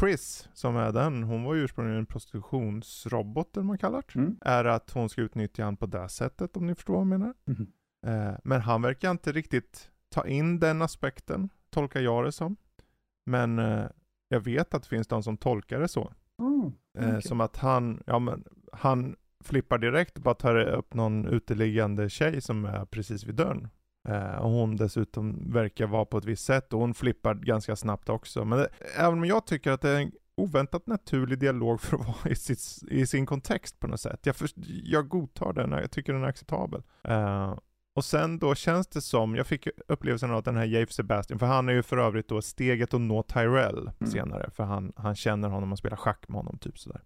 Pris, som är den, hon var ju ursprungligen en prostitutionsrobot eller man kallar det. Mm. Är att hon ska utnyttja han på det sättet om ni förstår vad jag menar. Mhm. Eh, men han verkar inte riktigt ta in den aspekten, tolkar jag det som. Men eh, jag vet att det finns de som tolkar det så. Oh, Eh, okej. Som att han, ja men, han flippar direkt och bara tar upp någon uteliggande tjej som är precis vid dörren. Eh, och hon dessutom verkar vara på ett visst sätt och hon flippar ganska snabbt också. Men det, även om jag tycker att det är en oväntat naturlig dialog för att vara i, sitt, i sin kontext på något sätt. Jag, för, jag godtar den, jag tycker den är acceptabel. Eh, och sen då känns det som, jag fick upplevelsen av att den här Jave Sebastian, för han är ju för övrigt då steget att nå Tyrell Mm. senare, för han, han känner honom och spelar schack med honom, typ sådär.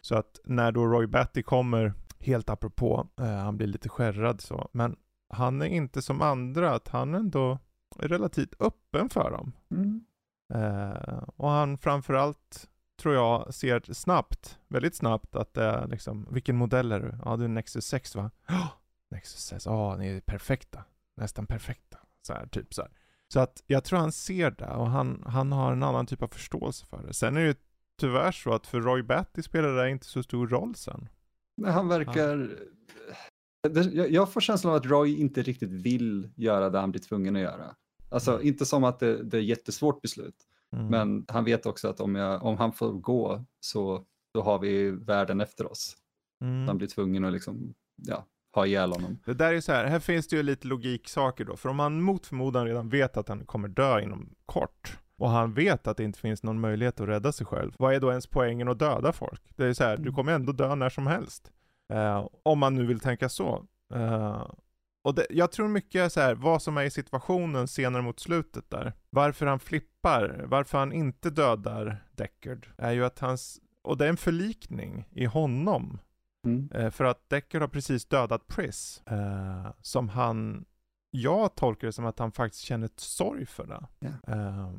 Så att när då Roy Batty kommer, helt apropå, eh, han blir lite skärrad så, men han är inte som andra, att han ändå är relativt öppen för dem. Mm. Eh, och han framförallt, tror jag, ser snabbt, väldigt snabbt att det är liksom, vilken modell är du? Ja, du är Nexus 6 va? Ja, Nexus 6, ja, ni är perfekta. Nästan perfekta. Så här, typ så här. Så att jag tror han ser det och han, han har en annan typ av förståelse för det. Sen är det ju tyvärr så att för Roy Batty spelar det inte så stor roll sen. Men han verkar... Jag, jag får känslan av att Roy inte riktigt vill göra det han blir tvungen att göra. Alltså Mm. inte som att det, det är ett jättesvårt beslut, Mm. men han vet också att om, jag, om han får gå så då har vi världen efter oss. Mm. Han blir tvungen att liksom, ja, ha ihjäl honom. Det där är så här, här finns det ju lite logiksaker då, för om han mot förmodan redan vet att han kommer dö inom kort, och han vet att det inte finns någon möjlighet att rädda sig själv, vad är då ens poängen att döda folk? Det är så här, du Mm. kommer ändå dö när som helst. Eh, om man nu vill tänka så. Eh, och det, jag tror mycket så här, vad som är i situationen senare mot slutet där. Varför han flippar, varför han inte dödar Deckard, är ju att hans, och det är en förlikning i honom. Mm. Eh, för att Deckard har precis dödat Pris. Eh, som han, jag tolkar det som att han faktiskt känner sorg för det. Eh,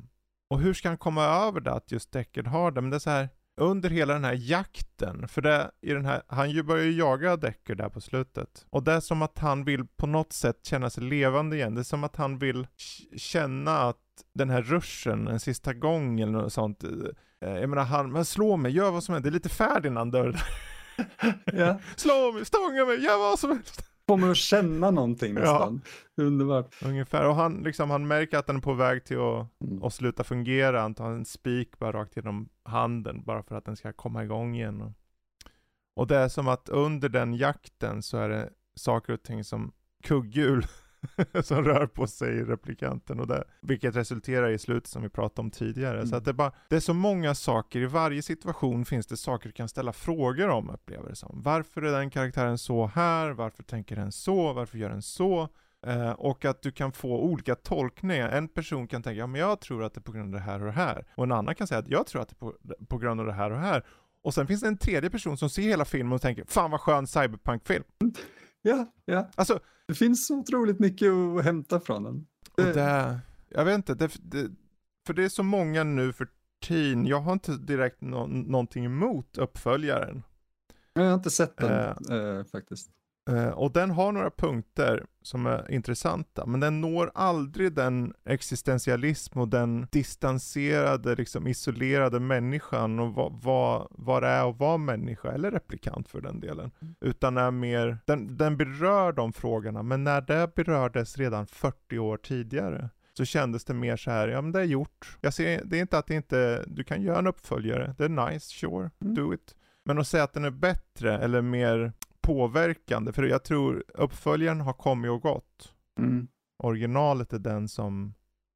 och hur ska han komma över det att just Deckard har det? Men det är så här, under hela den här jakten, för det i den här, han ju börjar ju jaga Deckard där på slutet. Och det är som att han vill på något sätt känna sig levande igen. Det är som att han vill känna att den här ruschen en sista gång eller något sånt. Eh, jag menar han, men slå mig, gör vad som helst. Det är lite Ferdinand där. Ja. Slå mig, stånga mig, gör vad som helst. Får mig att känna någonting Ja. nästan. Underbart. Ungefär, och han, liksom, han märker att den är på väg till att, Mm. att sluta fungera. Han tar en spik bara rakt genom handen bara för att den ska komma igång igen. Och, och det är som att under den jakten så är det saker och ting som kugghjul som rör på sig i replikanten och det, vilket resulterar i slutet som vi pratade om tidigare. Så Mm. att det, är bara, det är så många saker, i varje situation finns det saker du kan ställa frågor om upplever det som. Varför är den karaktären så här? Varför tänker den så? Varför gör den så? Eh, och att du kan få olika tolkningar. En person kan tänka, ja men jag tror att det är på grund av det här och det här. Och en annan kan säga att jag tror att det är på, på grund av det här och det här. Och sen finns det en tredje person som ser hela filmen och tänker, fan vad skön cyberpunk-film. Ja, ja. Alltså, Det finns så otroligt mycket att hämta från den. och det, jag vet inte, det, det, för det är så många nu för tiden, jag har inte direkt nå, någonting emot uppföljaren. Jag har inte sett den eh, faktiskt. Eh, och den har några punkter som är intressanta, men den når aldrig den existentialism och den distanserade, liksom isolerade människan och vad, vad, vad det är att vara människa, eller replikant för den delen. Utan är mer, den, den berör de frågorna, men när det berördes redan 40 år tidigare, så kändes det mer så här, ja men det är gjort. Jag ser, det är inte att det inte, du kan göra en uppföljare, det är nice, sure, Mm. do it. Men att säga att den är bättre eller mer påverkande, för jag tror uppföljaren har kommit och gått. Mm. Originalet är den som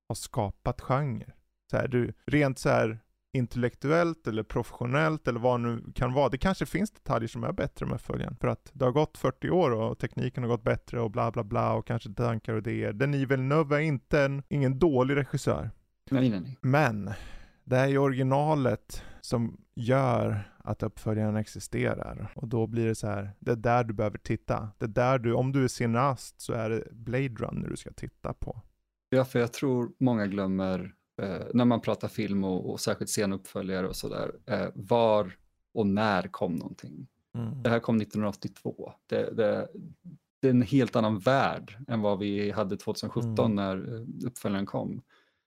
har skapat genre. Så här, du, rent så här intellektuellt eller professionellt eller vad nu kan vara. Det kanske finns detaljer som är bättre med uppföljaren. För att det har gått 40 år och tekniken har gått bättre och bla bla bla och kanske tankar och idéer. Denis Villeneuve är inte en, ingen dålig regissör. Nej, nej, nej. Men det är ju originalet som gör att uppföljaren existerar. Och då blir det så här, det är där du behöver titta. Det är där du, om du är cineast så är det Blade Runner du ska titta på. Ja, för jag tror många glömmer eh, när man pratar film och, och särskilt scenuppföljare och sådär, eh, var och när kom någonting. Det här kom 1982. Det, det, det är en helt annan värld än vad vi hade 2017 Mm. när eh, uppföljaren kom.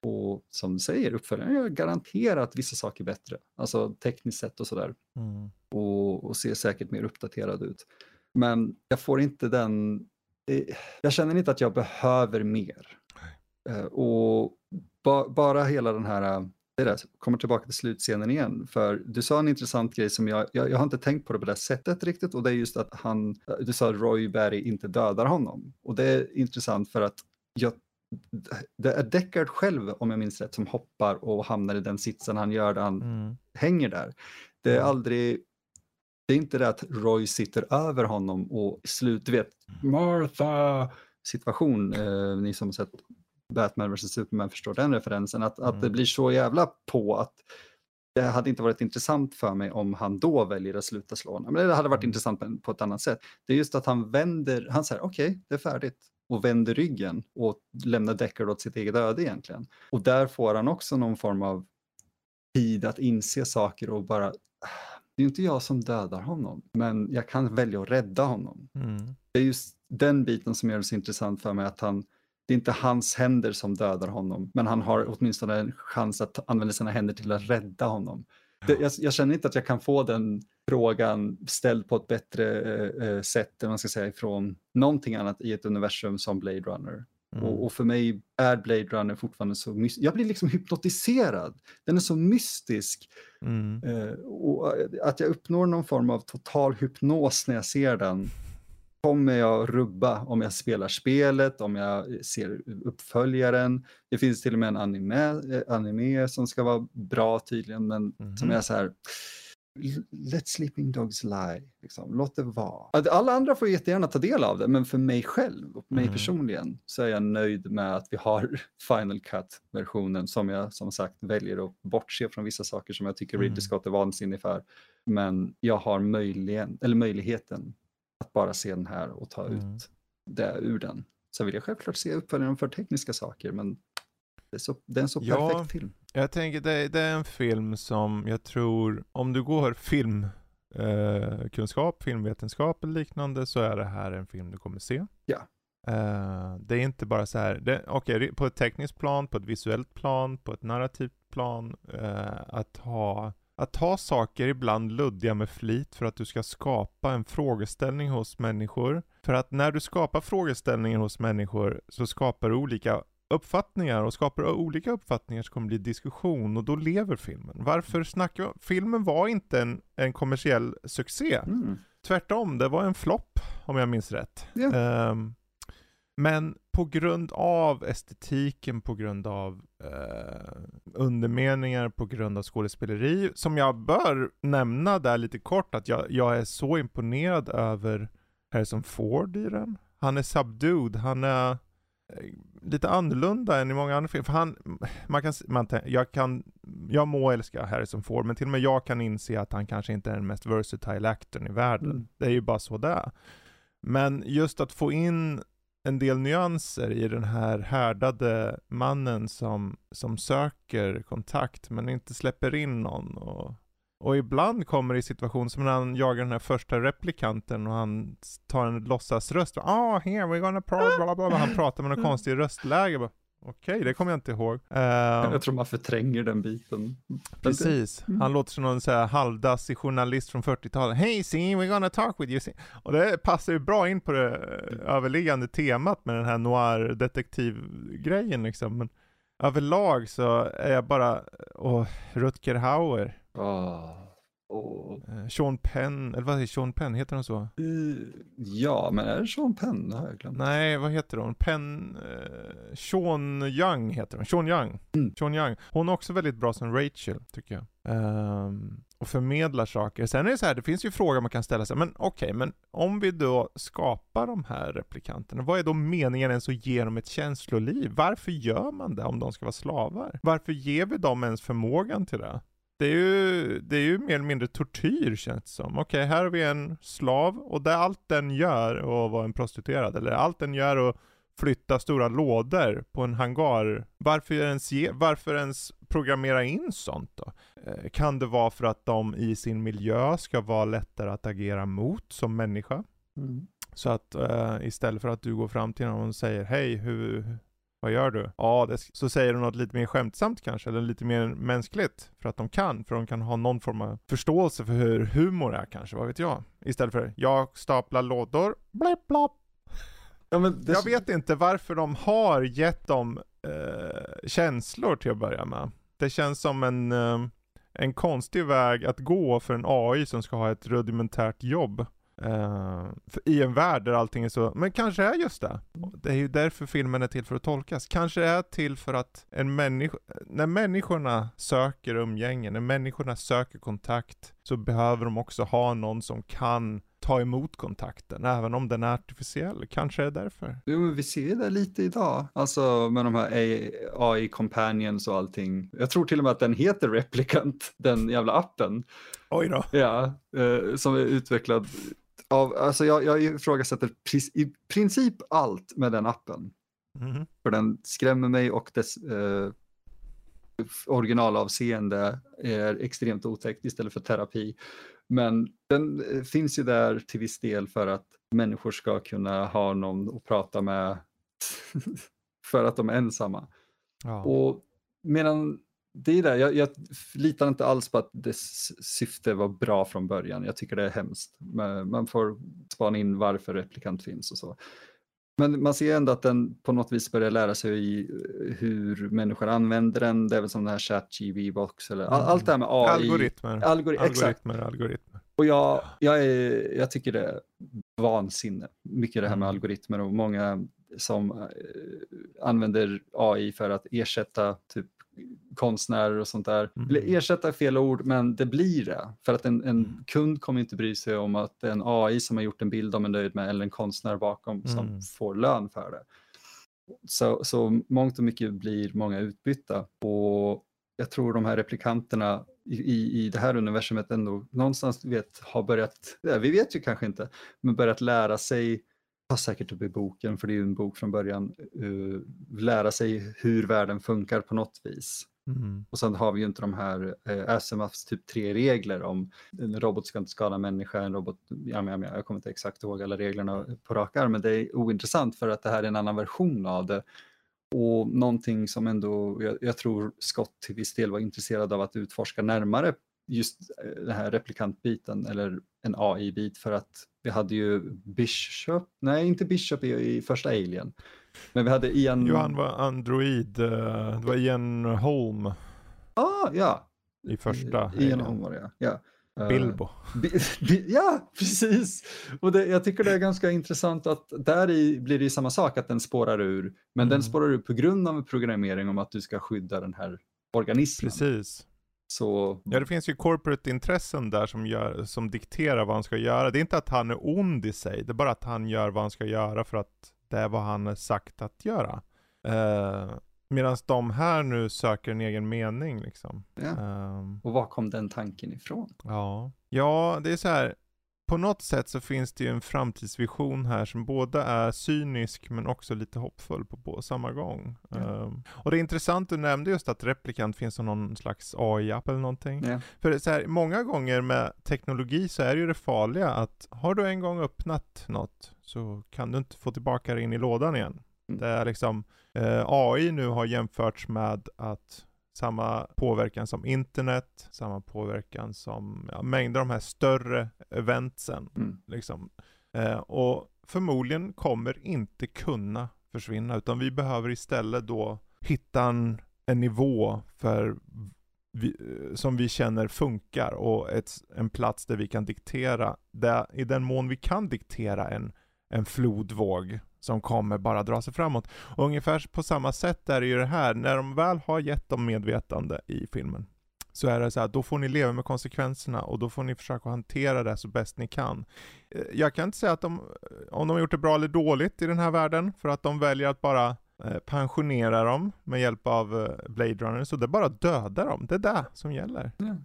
Och som du säger, uppföljaren gör garanterat vissa saker bättre, alltså tekniskt sett och sådär. Mm. och, och ser säkert mer uppdaterad ut. Men jag får inte den, eh, jag känner inte att jag behöver mer. Eh, och ba, bara hela den här, det där, kommer tillbaka till slutscenen igen, för du sa en intressant grej som jag, jag, jag har inte tänkt på det på det sättet riktigt och det är just att han, du sa att Roy Barry inte dödar honom. Och det är intressant för att jag det är Deckard själv, om jag minns rätt, som hoppar och hamnar i den sitsen han gör där han Mm. hänger där. Det är Mm. aldrig, det är inte det att Roy sitter över honom och i slut, du vet, Martha situation, eh, ni som har sett Batman vs Superman förstår den referensen, att, att det Mm. blir så jävla på att det hade inte varit intressant för mig om han då väljer att sluta slå honom. Men det hade varit Mm. intressant på, ett annat sätt. Det är just att han vänder, han säger okej, det är färdigt och vänder ryggen och lämnar Deckard åt sitt eget öde egentligen. Och där får han också någon form av tid att inse saker och bara, det är inte jag som dödar honom, men jag kan välja att rädda honom. Mm. Det är just den biten som gör det så intressant för mig, att han, det är inte hans händer som dödar honom, men han har åtminstone en chans att använda sina händer till att rädda honom. Det, jag, jag känner inte att jag kan få den frågan ställd på ett bättre eh, eh, sätt, än man ska säga, ifrån någonting annat i ett universum som Blade Runner. Mm. Och, och för mig är Blade Runner fortfarande så mystisk. Jag blir liksom hypnotiserad. Den är så mystisk. Mm. Eh, och att jag uppnår någon form av total hypnos när jag ser den kommer jag rubba om jag spelar spelet, om jag ser uppföljaren. Det finns till och med en anime, eh, anime som ska vara bra tydligen, men Mhm. som är så här Let sleeping dogs lie. Liksom. Låt det vara. Att Alla andra får jättegärna ta del av det, men för mig själv och mig Mm. personligen så är jag nöjd med att vi har Final Cut-versionen som jag som sagt väljer att bortse från vissa saker som jag tycker Mm. Ridley Scott är vansinnig för. Men jag har möjligen, eller möjligheten att bara se den här och ta Mm. ut det ur den. Så vill jag självklart se uppföljaren för tekniska saker, men det är, så, det är en så Ja. perfekt film. Jag tänker det, det är en film som jag tror, om du går film eh, filmvetenskap eller liknande så är det här en film du kommer se. Ja. Eh, det är inte bara så här, okej på ett tekniskt plan, på ett visuellt plan, på ett narrativt plan, eh, att ha att ha saker ibland luddiga med flit för att du ska skapa en frågeställning hos människor. För att när du skapar frågeställningen hos människor så skapar du olika uppfattningar och skapar olika uppfattningar så kommer det bli diskussion och då lever filmen. Varför snackar vi Filmen var inte en, en kommersiell succé. Mm. Tvärtom, det var en flopp om jag minns rätt. Ja. Ehm, men på grund av estetiken, på grund av eh, undermeningar, på grund av skådespeleri, som jag bör nämna där lite kort, att jag, jag är så imponerad över Harrison Ford i den. Han är subdued, han är eh, lite annorlunda än i många andra filmer. För han, man kan, man, jag, kan, jag må älska Harrison Ford, men till och med jag kan inse att han kanske inte är den mest versatile actorn i världen. Mm. Det är ju bara så det. Men just att få in en del nyanser i den här härdade mannen som, som söker kontakt men inte släpper in någon. Och, och ibland kommer det i situationer som när han jagar den här första replikanten och han tar en låtsasröst. Ah, here we're gonna pro bla bla bla. Han pratar med någon konstig röstläge. Okej, det kommer jag inte ihåg. Ehm, Jag tror man förtränger den biten. Precis. Mm. Han låter som någon så här halvdassig journalist från 40-talet. Hey see, we're gonna talk with you. see." Och det passar ju bra in på det eh, överliggande temat med den här noir-detektivgrejen liksom. Men överlag så är jag bara, och Rutger Hauer, Åh. eh, Sean Penn, eller vad är Sean Penn, heter han så? Eh, Ja, men är det Sean Penn? Det har jag glömt. Nej, vad heter hon? Penn, eh, Sean Young heter hon. Sean Young. Mm. Sean Young. Hon är också väldigt bra som Rachel, tycker jag. Ehm, och förmedlar saker. Sen är det så här, det finns ju frågor man kan ställa sig. Men okej, men om vi då skapar de här replikanterna, vad är då meningen ens att ge dem ett känsloliv? Varför gör man det om de ska vara slavar? Varför ger vi dem ens förmågan till det? Det är, ju, det är ju mer eller mindre tortyr känns det som. Okej, här har vi en slav och det allt den gör att vara en prostituerad, eller allt den gör att flytta stora lådor på en hangar. Varför ens, ge, varför ens programmera in sånt då? Eh, kan det vara för att de i sin miljö ska vara lättare att agera mot som människa? Mm. Så att eh, istället för att du går fram till någon och säger hej, hur, vad gör du? Ja, det, så säger du något lite mer skämtsamt kanske, eller lite mer mänskligt. För att de kan, för de kan ha någon form av förståelse för hur humor är kanske, vad vet jag? Istället för, jag staplar lådor, blipp blopp. Ja, men det, Jag vet inte varför de har gett dem eh, känslor till att börja med. Det känns som en, eh, en konstig väg att gå för en AI som ska ha ett rudimentärt jobb. För I en värld där allting är så, men kanske är just det. Det är ju därför filmen är till för att tolkas. Kanske är till för att en människa, när människorna söker umgänge, när människorna söker kontakt, så behöver de också ha någon som kan ta emot kontakten, även om den är artificiell. Kanske är det därför. Jo, men vi ser det lite idag. Alltså med de här AI companions och allting. Jag tror till och med att den heter Replicant, den jävla appen. Oj då. Ja, eh, som är utvecklad av, alltså jag, jag ifrågasätter i princip allt med den appen. Mhm. För den skrämmer mig och dess eh, originalavseende är extremt otäckt istället för terapi. Men den eh, finns ju där till viss del för att människor ska kunna ha någon att prata med för att de är ensamma. Ja. Och medan det är där, jag, jag litar inte alls på att dess syfte var bra från början. Jag tycker det är hemskt. Man får spana in varför replikant finns och så. Men man ser ändå att den på något vis börjar lära sig i hur människor använder den. Det är väl som den här ChatGV-box eller all, Mm. allt det här med AI. Algoritmer. Algori- exakt. algoritmer, algoritmer. Och jag, jag, är, jag tycker det är vansinne, mycket det här med Mm. algoritmer och många som eh, använder AI för att ersätta typ konstnärer och sånt där. Mm. Eller ersätta är fel ord, men det blir det. För att en, en Mm. kund kommer inte bry sig om att det är en AI som har gjort en bild de är nöjd med eller en konstnär bakom som Mm. får lön för det. Så, så mångt och mycket blir många utbytta och jag tror de här replikanterna i, i, i det här universumet ändå någonstans vet, har börjat, ja, vi vet ju kanske inte, men börjat lära sig, har säkert upp i boken, för det är ju en bok från början, uh, lära sig hur världen funkar på något vis. Mm. Och sen har vi ju inte de här eh, Asimovs typ tre regler om en robot ska inte skada människa, en robot, ja, men, ja, jag kommer inte exakt ihåg alla reglerna på rak arm, men det är ointressant för att det här är en annan version av det. Och någonting som ändå, jag, jag tror Scott till viss del var intresserad av att utforska närmare just eh, den här replikantbiten eller en AI-bit för att vi hade ju Bishop, nej inte Bishop i, i första Alien, men vi hade Ian... Jo, han var android. eh, Det var Ian Holm Ah, ja, i första. Ian Alien. Holm var det ja. ja. Eh, Bilbo. Bi- bi- Ja, precis. Och det, jag tycker det är ganska intressant att där i blir det ju samma sak, att den spårar ur. Men Mm. den spårar ur på grund av programmering om att du ska skydda den här organismen. Precis. Så Ja, det finns ju corporate intressen där som, gör, som dikterar vad han ska göra. Det är inte att han är ond i sig, det är bara att han gör vad han ska göra för att det är vad han är sagt att göra. Eh, Medan de här nu söker en egen mening liksom. ja. Ehm, Och var kom den tanken ifrån? Ja, ja det är så här. På något sätt så finns det ju en framtidsvision här som både är cynisk men också lite hoppfull på, på samma gång. Ja. Ehm, och det är intressant, du nämnde just att Replicant finns som någon slags AI-app eller någonting. Ja. För så här, många gånger med teknologi så är det ju det farliga att har du en gång öppnat något så kan du inte få tillbaka det in i lådan igen. Mm. Det är liksom, eh, AI nu har jämförts med att samma påverkan som internet, samma påverkan som ja, mängder av de här större eventsen. Mm. Liksom. Eh, och förmodligen kommer inte kunna försvinna, utan vi behöver istället då hitta en, en nivå för vi, eh, som vi känner funkar och ett, en plats där vi kan diktera, där, i den mån vi kan diktera en, en flodvåg som kommer bara dra sig framåt. Och ungefär på samma sätt är det ju det här, när de väl har gett dem medvetande i filmen, så är det så här, då får ni leva med konsekvenserna och då får ni försöka hantera det så bäst ni kan. Eh, Jag kan inte säga att de, om de har gjort det bra eller dåligt i den här världen, för att de väljer att bara eh, pensionera dem med hjälp av eh, Blade Runner, så det är bara döda dem. Det är det som gäller. Ja.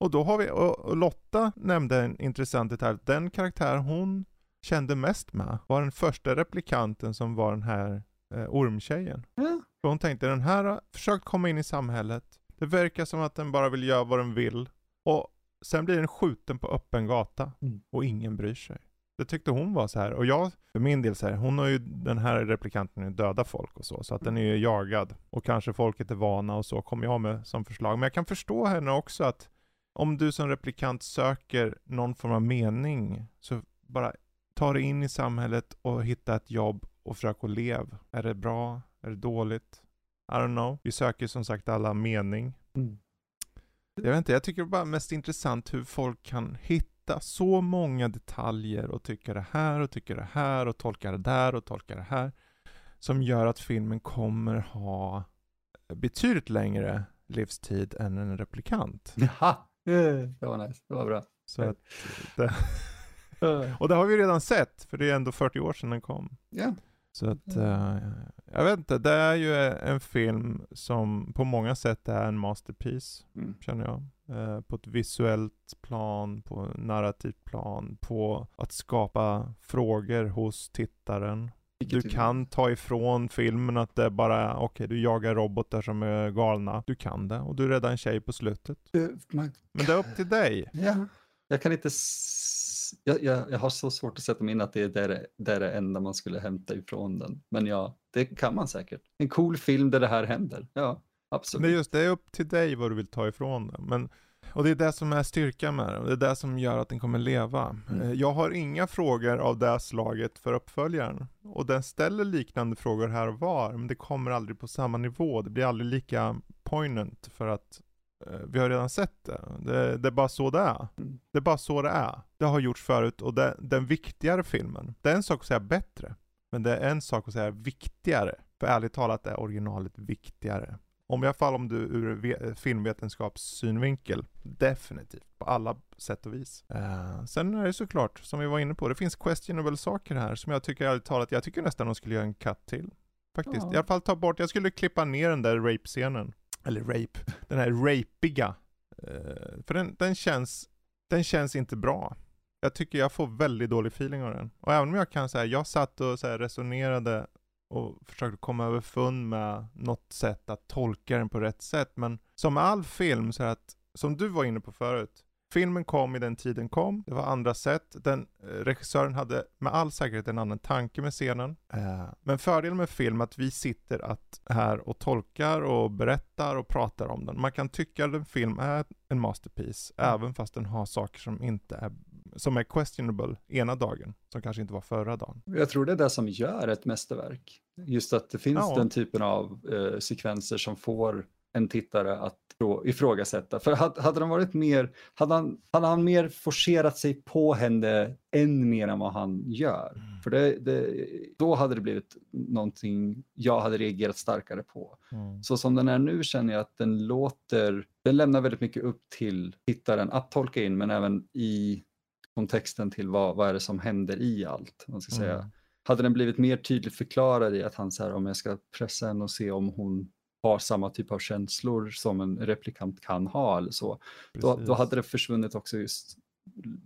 Och då har vi, och Lotta nämnde en intressant detalj, den karaktär hon kände mest med var den första replikanten som var den här eh, ormtjejen. För hon tänkte den här har försökt komma in i samhället, det verkar som att den bara vill göra vad den vill. Och sen blir den skjuten på öppen gata Mm. och ingen bryr sig. Det tyckte hon var så här. och jag för min del så här, hon har ju, den här replikanten är döda folk och så, så att den är ju jagad. Och kanske folket är vana och så, kommer jag med som förslag. Men jag kan förstå henne också att om du som replikant söker någon form av mening, så bara ta dig in i samhället och hitta ett jobb och försök att leva. Är det bra? Är det dåligt? I don't know. Vi söker som sagt alla mening. Mm. Jag vet inte, jag tycker det är bara mest intressant hur folk kan hitta så många detaljer och tycka det här och tycka det här och tolka det där och tolka det här. Som gör att filmen kommer ha betydligt längre livstid än en replikant. Jaha, det var nice, det var bra. Så att det, och det har vi redan sett, för det är ändå 40 år sedan den kom. Ja, Så att, eh, jag vet inte, det är ju en film som på många sätt är en masterpiece, Mm. känner jag. Eh, på ett visuellt plan, på ett narrativt plan, på att skapa frågor hos tittaren. Du Vilket ju- kan ta ifrån filmen att det är bara, okej du jagar robotar som är galna. Du kan det, och du räddar en tjej på slutet. Eh, man Men det är upp till dig. Ja, jag kan inte... Jag, jag, jag har så svårt att sätta mig in att det är där, där det enda man skulle hämta ifrån den. Men ja, det kan man säkert. En cool film där det här händer. Ja, absolut. just det, är upp till dig vad du vill ta ifrån det. Men, och det är det som är styrkan med och det är det som gör att den kommer leva. Mm. Eh, Jag har inga frågor av det slaget för uppföljaren. Och den ställer liknande frågor här och var, men det kommer aldrig på samma nivå. Det blir aldrig lika poignant för att vi har redan sett det. det. Det är bara så det är. Mm. Det är bara så det är. Det har gjorts förut och det, den viktigare filmen, det är en sak att säga bättre. Men det är en sak att säga viktigare. För ärligt talat är originalet viktigare. Om jag fall om du ur filmvetenskapssynvinkel, definitivt. På alla sätt och vis. Uh, sen är det såklart, som vi var inne på, det finns questionable saker här som jag tycker ärligt talat, jag tycker nästan de skulle göra en cut till. Faktiskt. Ja. I alla fall ta bort, jag skulle klippa ner den där rape-scenen. Eller rape, den här rapiga. Uh, för den, den känns, den känns inte bra. Jag tycker jag får väldigt dålig feeling av den. Och även om jag kan säga, jag satt och så här, resonerade och försökte komma över fund med något sätt att tolka den på rätt sätt. Men som med all film så är det att, som du var inne på förut, filmen kom i den tiden kom, det var andra sätt, den, eh, regissören hade med all säkerhet en annan tanke med scenen. Eh, men fördelen med film är att vi sitter att här och tolkar och berättar och pratar om den. Man kan tycka att en film är en masterpiece, mm. även fast den har saker som inte är som är questionable ena dagen, som kanske inte var förra dagen. Jag tror det är det som gör ett mästerverk. Just att det finns ja. den typen av eh, sekvenser som får en tittare att ifrågasätta. För hade, de varit mer, hade han, hade han mer forcerat sig på henne än mer än vad han gör, mm. för det, det, då hade det blivit någonting jag hade reagerat starkare på. Mm. Så som den är nu känner jag att den låter, den lämnar väldigt mycket upp till tittaren att tolka in, men även i kontexten till vad, vad är det som händer i allt. Man ska mm. säga. Hade den blivit mer tydligt förklarad i att han säger om jag ska pressa henne och se om hon har samma typ av känslor som en replikant kan ha eller så. Då, då, hade det försvunnit också just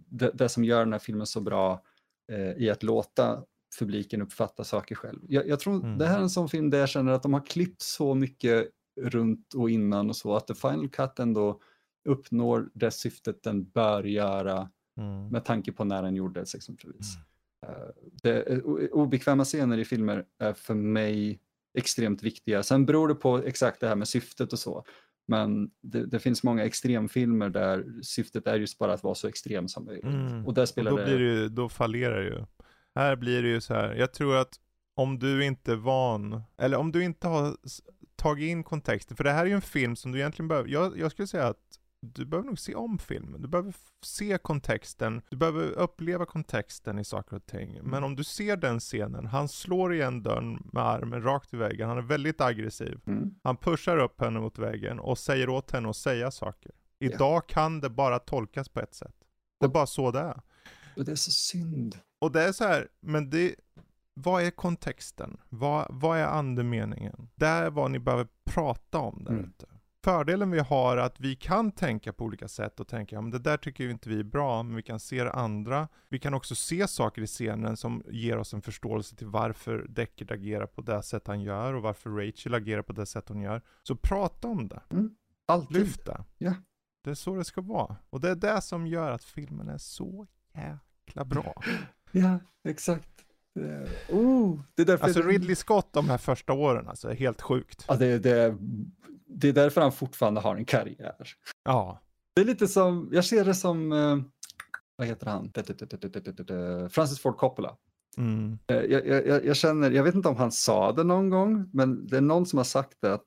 det, det, som gör den här filmen så bra eh, i att låta publiken uppfatta saker själv. Jag, jag tror mm. det här är en sån film där jag känner att de har klippt så mycket runt och innan och så att The Final Cut ändå uppnår det syftet den bör göra mm. med tanke på när den gjordes exempelvis. Mm. Uh, det, obekväma scener i filmer är för mig extremt viktiga. Sen beror det på exakt det här med syftet och så. Men det, det, finns många extremfilmer där syftet är just bara att vara så extrem som möjligt. Mm. Och där spelar och då, det... Ju, då fallerar det ju. Här blir det ju så här, jag tror att om du inte är van, eller om du inte har tagit in kontexten, för det här är ju en film som du egentligen behöver, jag, jag skulle säga att du behöver nog se om filmen. Du behöver se kontexten, du behöver uppleva kontexten i saker och ting. Men mm. om du ser den scenen, han slår igen dörren med armen rakt i väggen, han är väldigt aggressiv. Mm. Han pushar upp henne mot väggen och säger åt henne att säga saker. Idag ja. kan det bara tolkas på ett sätt. Det är bara så det är. Och det är så synd. Och det är så här, men det, vad är kontexten? Vad, vad är andemeningen? Det är vad ni behöver prata om där mm. ute fördelen vi har att vi kan tänka på olika sätt och tänka, men det där tycker vi inte vi är bra, men vi kan se det andra. Vi kan också se saker i scenen som ger oss en förståelse till varför Deckard agerar på det sätt han gör och varför Rachel agerar på det sätt hon gör. Så prata om det. Mm. Alltid. Lyft det. Ja. Det är så det ska vara. Och det är det som gör att filmen är så jäkla bra. ja, exakt. Oh, det är alltså Ridley Scott de här första åren, alltså är helt sjukt. Ja, det, det, det är därför han fortfarande har en karriär. Ja. Det är lite som, jag ser det som, eh, vad heter han? Francis Ford Coppola. Mm. Eh, jag, jag, jag, känner, jag vet inte om han sa det någon gång, men det är någon som har sagt det att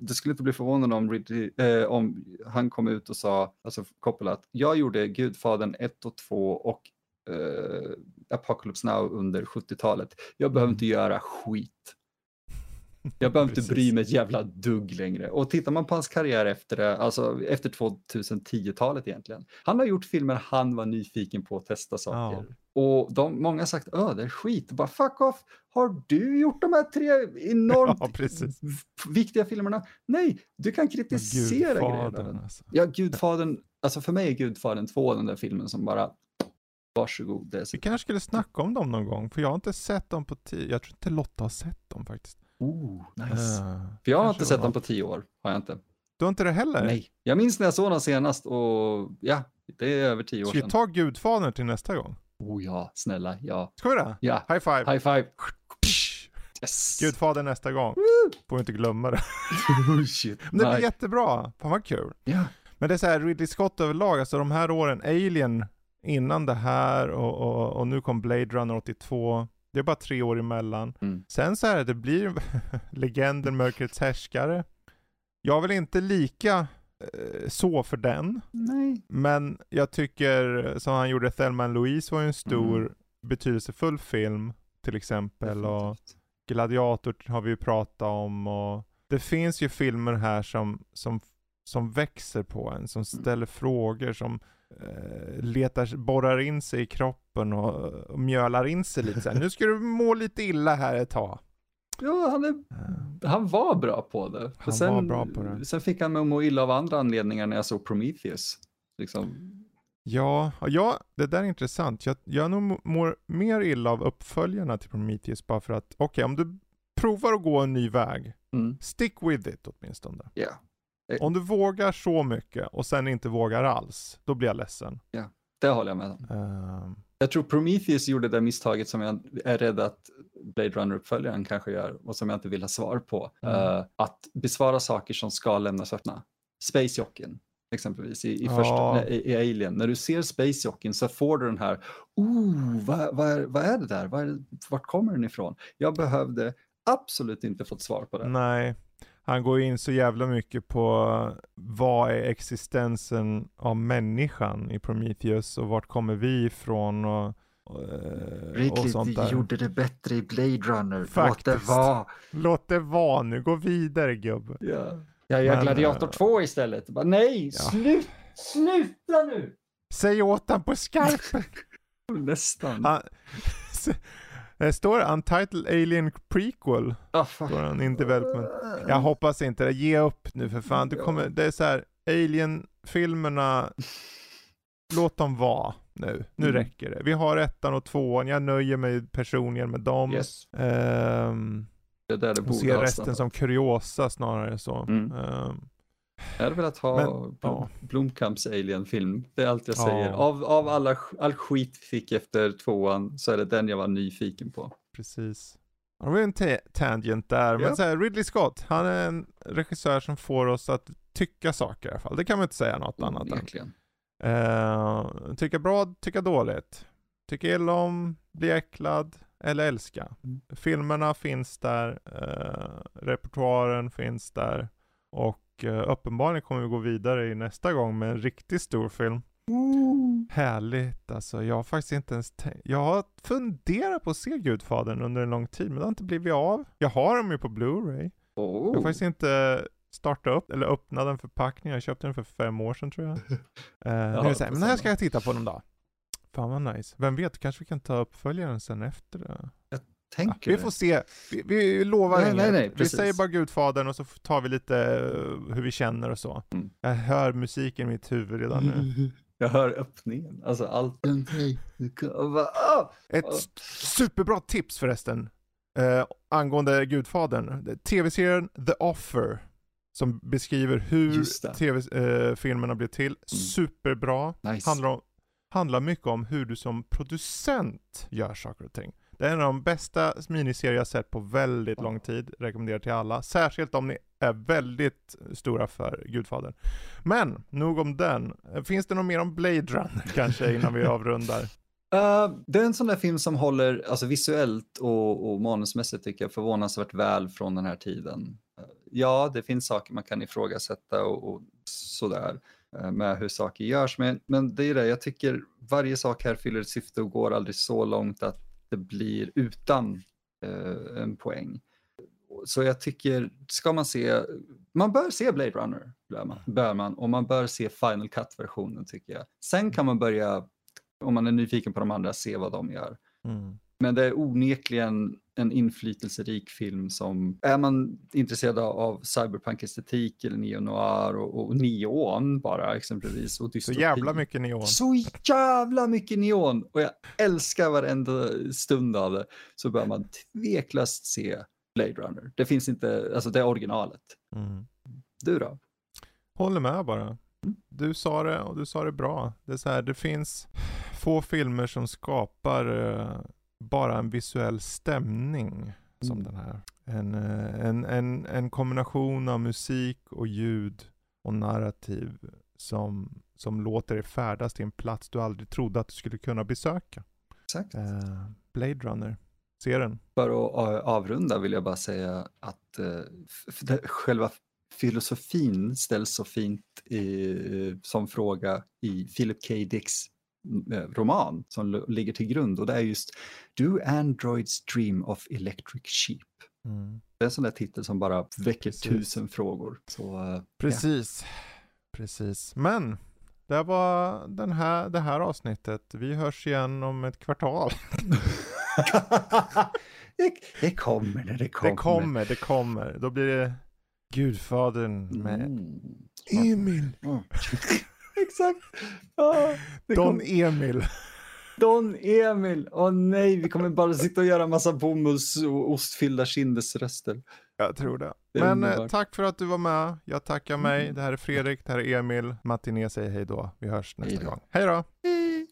det skulle inte bli förvånande om, eh, om han kom ut och sa, alltså Coppola, att jag gjorde Gudfadern 1 och 2 och eh, Apocalypse Now under 70-talet. Jag behöver inte göra skit. Jag behöver inte bry mig ett jävla dugg längre. Och tittar man på hans karriär efter, alltså efter 2010-talet egentligen. Han har gjort filmer han var nyfiken på att testa saker. Ja. Och de, många har sagt, öh det är skit. Bara fuck off, har du gjort de här tre enormt ja, viktiga filmerna? Nej, du kan kritisera grejerna. Alltså. Ja, Gudfadern, alltså för mig är Gudfadern 2 den där filmen som bara Varsågod. Vi kanske skulle snacka om dem någon gång, för jag har inte sett dem på tio, jag tror inte Lotta har sett dem faktiskt. Oh, nice. Uh, för jag har inte sett dem på tio år, har jag inte. Du har inte det heller? Nej, jag minns när jag såg dem senast och ja, det är över tio år sedan. Ska vi ta Gudfadern till nästa gång? Oh ja, snälla, ja. Ska vi det? Ja. High five. High five. Yes. Gudfadern nästa gång. Får inte glömma det. oh, shit. Men det blir jättebra. Fan vad kul. Ja. Men det är så här, Ridley Scott överlag, alltså de här åren, Alien innan det här och, och, och nu kom Blade Runner 82. Det är bara tre år emellan. Mm. Sen så här, det blir legenden Mörkrets härskare. Jag väl inte lika eh, så för den. Nej. Men jag tycker, som han gjorde, Thelma Louise var ju en stor Mm. betydelsefull film till exempel. Och. Gladiator har vi ju pratat om och det finns ju filmer här som, som, som växer på en, som ställer frågor, som letar, borrar in sig i kroppen och, och mjölar in sig lite så här. Nu ska du må lite illa här ett tag. Ja, han, är, Eh, han var bra på det. Han sen, var bra på det. Sen fick han mig att må illa av andra anledningar när jag såg Prometheus. Liksom. Ja, ja, det där är intressant. Jag, jag nog mår mer illa av uppföljarna till Prometheus bara för att, okej om du provar att gå en ny väg, Mm. stick with it åtminstone. Ja. Om du vågar så mycket och sen inte vågar alls, då blir jag ledsen. Det håller jag med om. Ehm, Jag tror Prometheus gjorde det misstaget som jag är rädd att Blade Runner-uppföljaren kanske gör och som jag inte vill ha svar på. Mm. Eh, att besvara saker som ska lämnas öppna. Space Jocken exempelvis i, i, Ja. första, nej, i, i Alien. När du ser Space Jocken så får du den här, oh, vad, vad, är, vad är det där? Det, vart kommer den ifrån? Jag behövde absolut inte fått svar på det. nej, han går in så jävla mycket på vad är existensen av människan i Prometheus och vart kommer vi ifrån och, och, eh, och sånt där. det bättre i Blade Runner. Faktiskt. Låt det vara nu, gå vidare gubbe. Ja. Jag gör Men, Gladiator eh, 2 istället. Bara, nej, Ja. slut, sluta nu! Säg åt han på skarpen. Nästan. Han, det står Untitled Alien Prequel, fan. står han in development. Jag hoppas inte det, ge upp nu för fan. Du kommer, det är så här, Alien-filmerna, låt dem vara nu. Nu Mm. räcker det. Vi har ettan och tvåan, jag nöjer mig personligen med dem. Yes, Ehm, det är där det borde ser resten som kuriosa snarare så. Mm. Ehm, Jag hade velat ha Men, Blom, ja. Blomkamps Alien-film. Det är allt jag Ja. säger. Av, av alla, all skit vi fick efter tvåan så är det den jag var nyfiken på. Precis. Det var ju en ta- tangent där, men Ja. så här, Ridley Scott, han är en regissör som får oss att tycka saker i alla fall. Det kan man inte säga något annat än. Uh, tycka bra, tycka dåligt. Tycka illa om, bli äcklad eller älska. Mm. Filmerna finns där, eh, repertoaren finns där och uh, uppenbarligen kommer vi gå vidare i nästa gång med en riktigt stor film. Härligt alltså. Jag har faktiskt inte ens tänkt. Jag har funderat på att se Gudfadern under en lång tid, men det har inte blivit av. Jag har dem ju på Blu-ray. Jag har Oh. faktiskt inte startat upp eller öppnat den förpackningen. Jag köpte den för fem år sedan tror jag. Är det så här, men när detsamma. ska jag titta på den då? Fan vad nice. Vem vet, kanske vi kan ta uppföljaren sen efter det. Ja, Tänker vi du? får se. Vi, vi lovar Nej, nej, nej, vi precis. säger bara Gudfadern och så tar vi lite eh, hur vi känner och så. Mm. Jag hör musiken i mitt huvud redan nu. Jag hör öppningen. Alltså allt. Ett Ja. superbra tips förresten. Eh, angående Gudfadern. TV-serien The Offer. Som beskriver hur tv-filmerna blev till. Superbra. Nice. Handlar, om, handlar mycket om hur du som producent gör saker och ting. Det är en av de bästa miniserier jag sett på väldigt lång tid. Rekommenderar till alla. Särskilt om ni är väldigt stora för Gudfadern. Men, nog om den. Finns det något mer om Blade Runner kanske innan vi avrundar? Uh, det är en sån där film som håller, alltså visuellt och, och manusmässigt tycker jag förvånansvärt väl från den här tiden. Eh, ja, det finns saker man kan ifrågasätta och, och sådär eh, med hur saker görs, men, men det är det, jag tycker varje sak här fyller ett syfte och går aldrig så långt att det blir utan eh, en poäng. Så jag tycker, ska man se, man bör se Blade Runner, bör man, bör man och man bör se Final Cut-versionen tycker jag. Sen kan man börja om man är nyfiken på de andra, se vad de gör. Mm. Men det är onekligen en inflytelserik film som, är man intresserad av cyberpunk-estetik eller neo-noir och, och neon bara exempelvis och Så dystopi. jävla mycket neon. Så jävla mycket neon! Och jag älskar varenda stund av det. Så bör man tveklöst se Blade Runner. Det finns inte, alltså det är originalet. Mm. Du då? Håller med bara. Du sa det och du sa det bra. Det är så här, det finns få filmer som skapar eh, bara en visuell stämning som Mm. den här. En, eh, en, en, en kombination av musik och ljud och narrativ som, som låter dig färdas till en plats du aldrig trodde att du skulle kunna besöka. Exakt. Eh, Blade Runner. Se den. För att avrunda vill jag bara säga att eh, själva filosofin ställs så fint i, som fråga i Philip K. Dicks eh, roman som ligger till grund och det är just Do androids dream of electric sheep? Mm. Det är en sån där titel som bara väcker Precis. tusen frågor. Så, uh, Precis. Ja. Precis. Men det var den här, det här avsnittet. Vi hörs igen om ett kvartal. det, det, kommer det, det kommer. Det kommer, det kommer. Då blir det Gudfadern med mm. Emil. Mm. Exakt. Ah, Don. Emil. Don Emil. Åh oh, nej, vi kommer bara sitta och göra massa bomulls och ostfyllda kindesrester. Jag tror det. det Men eh, tack för att du var med. Jag tackar mig. Mm. Det här är Fredrik, det här är Emil. Matiné säger hej då. Vi hörs nästa gång. Hej då. Hej.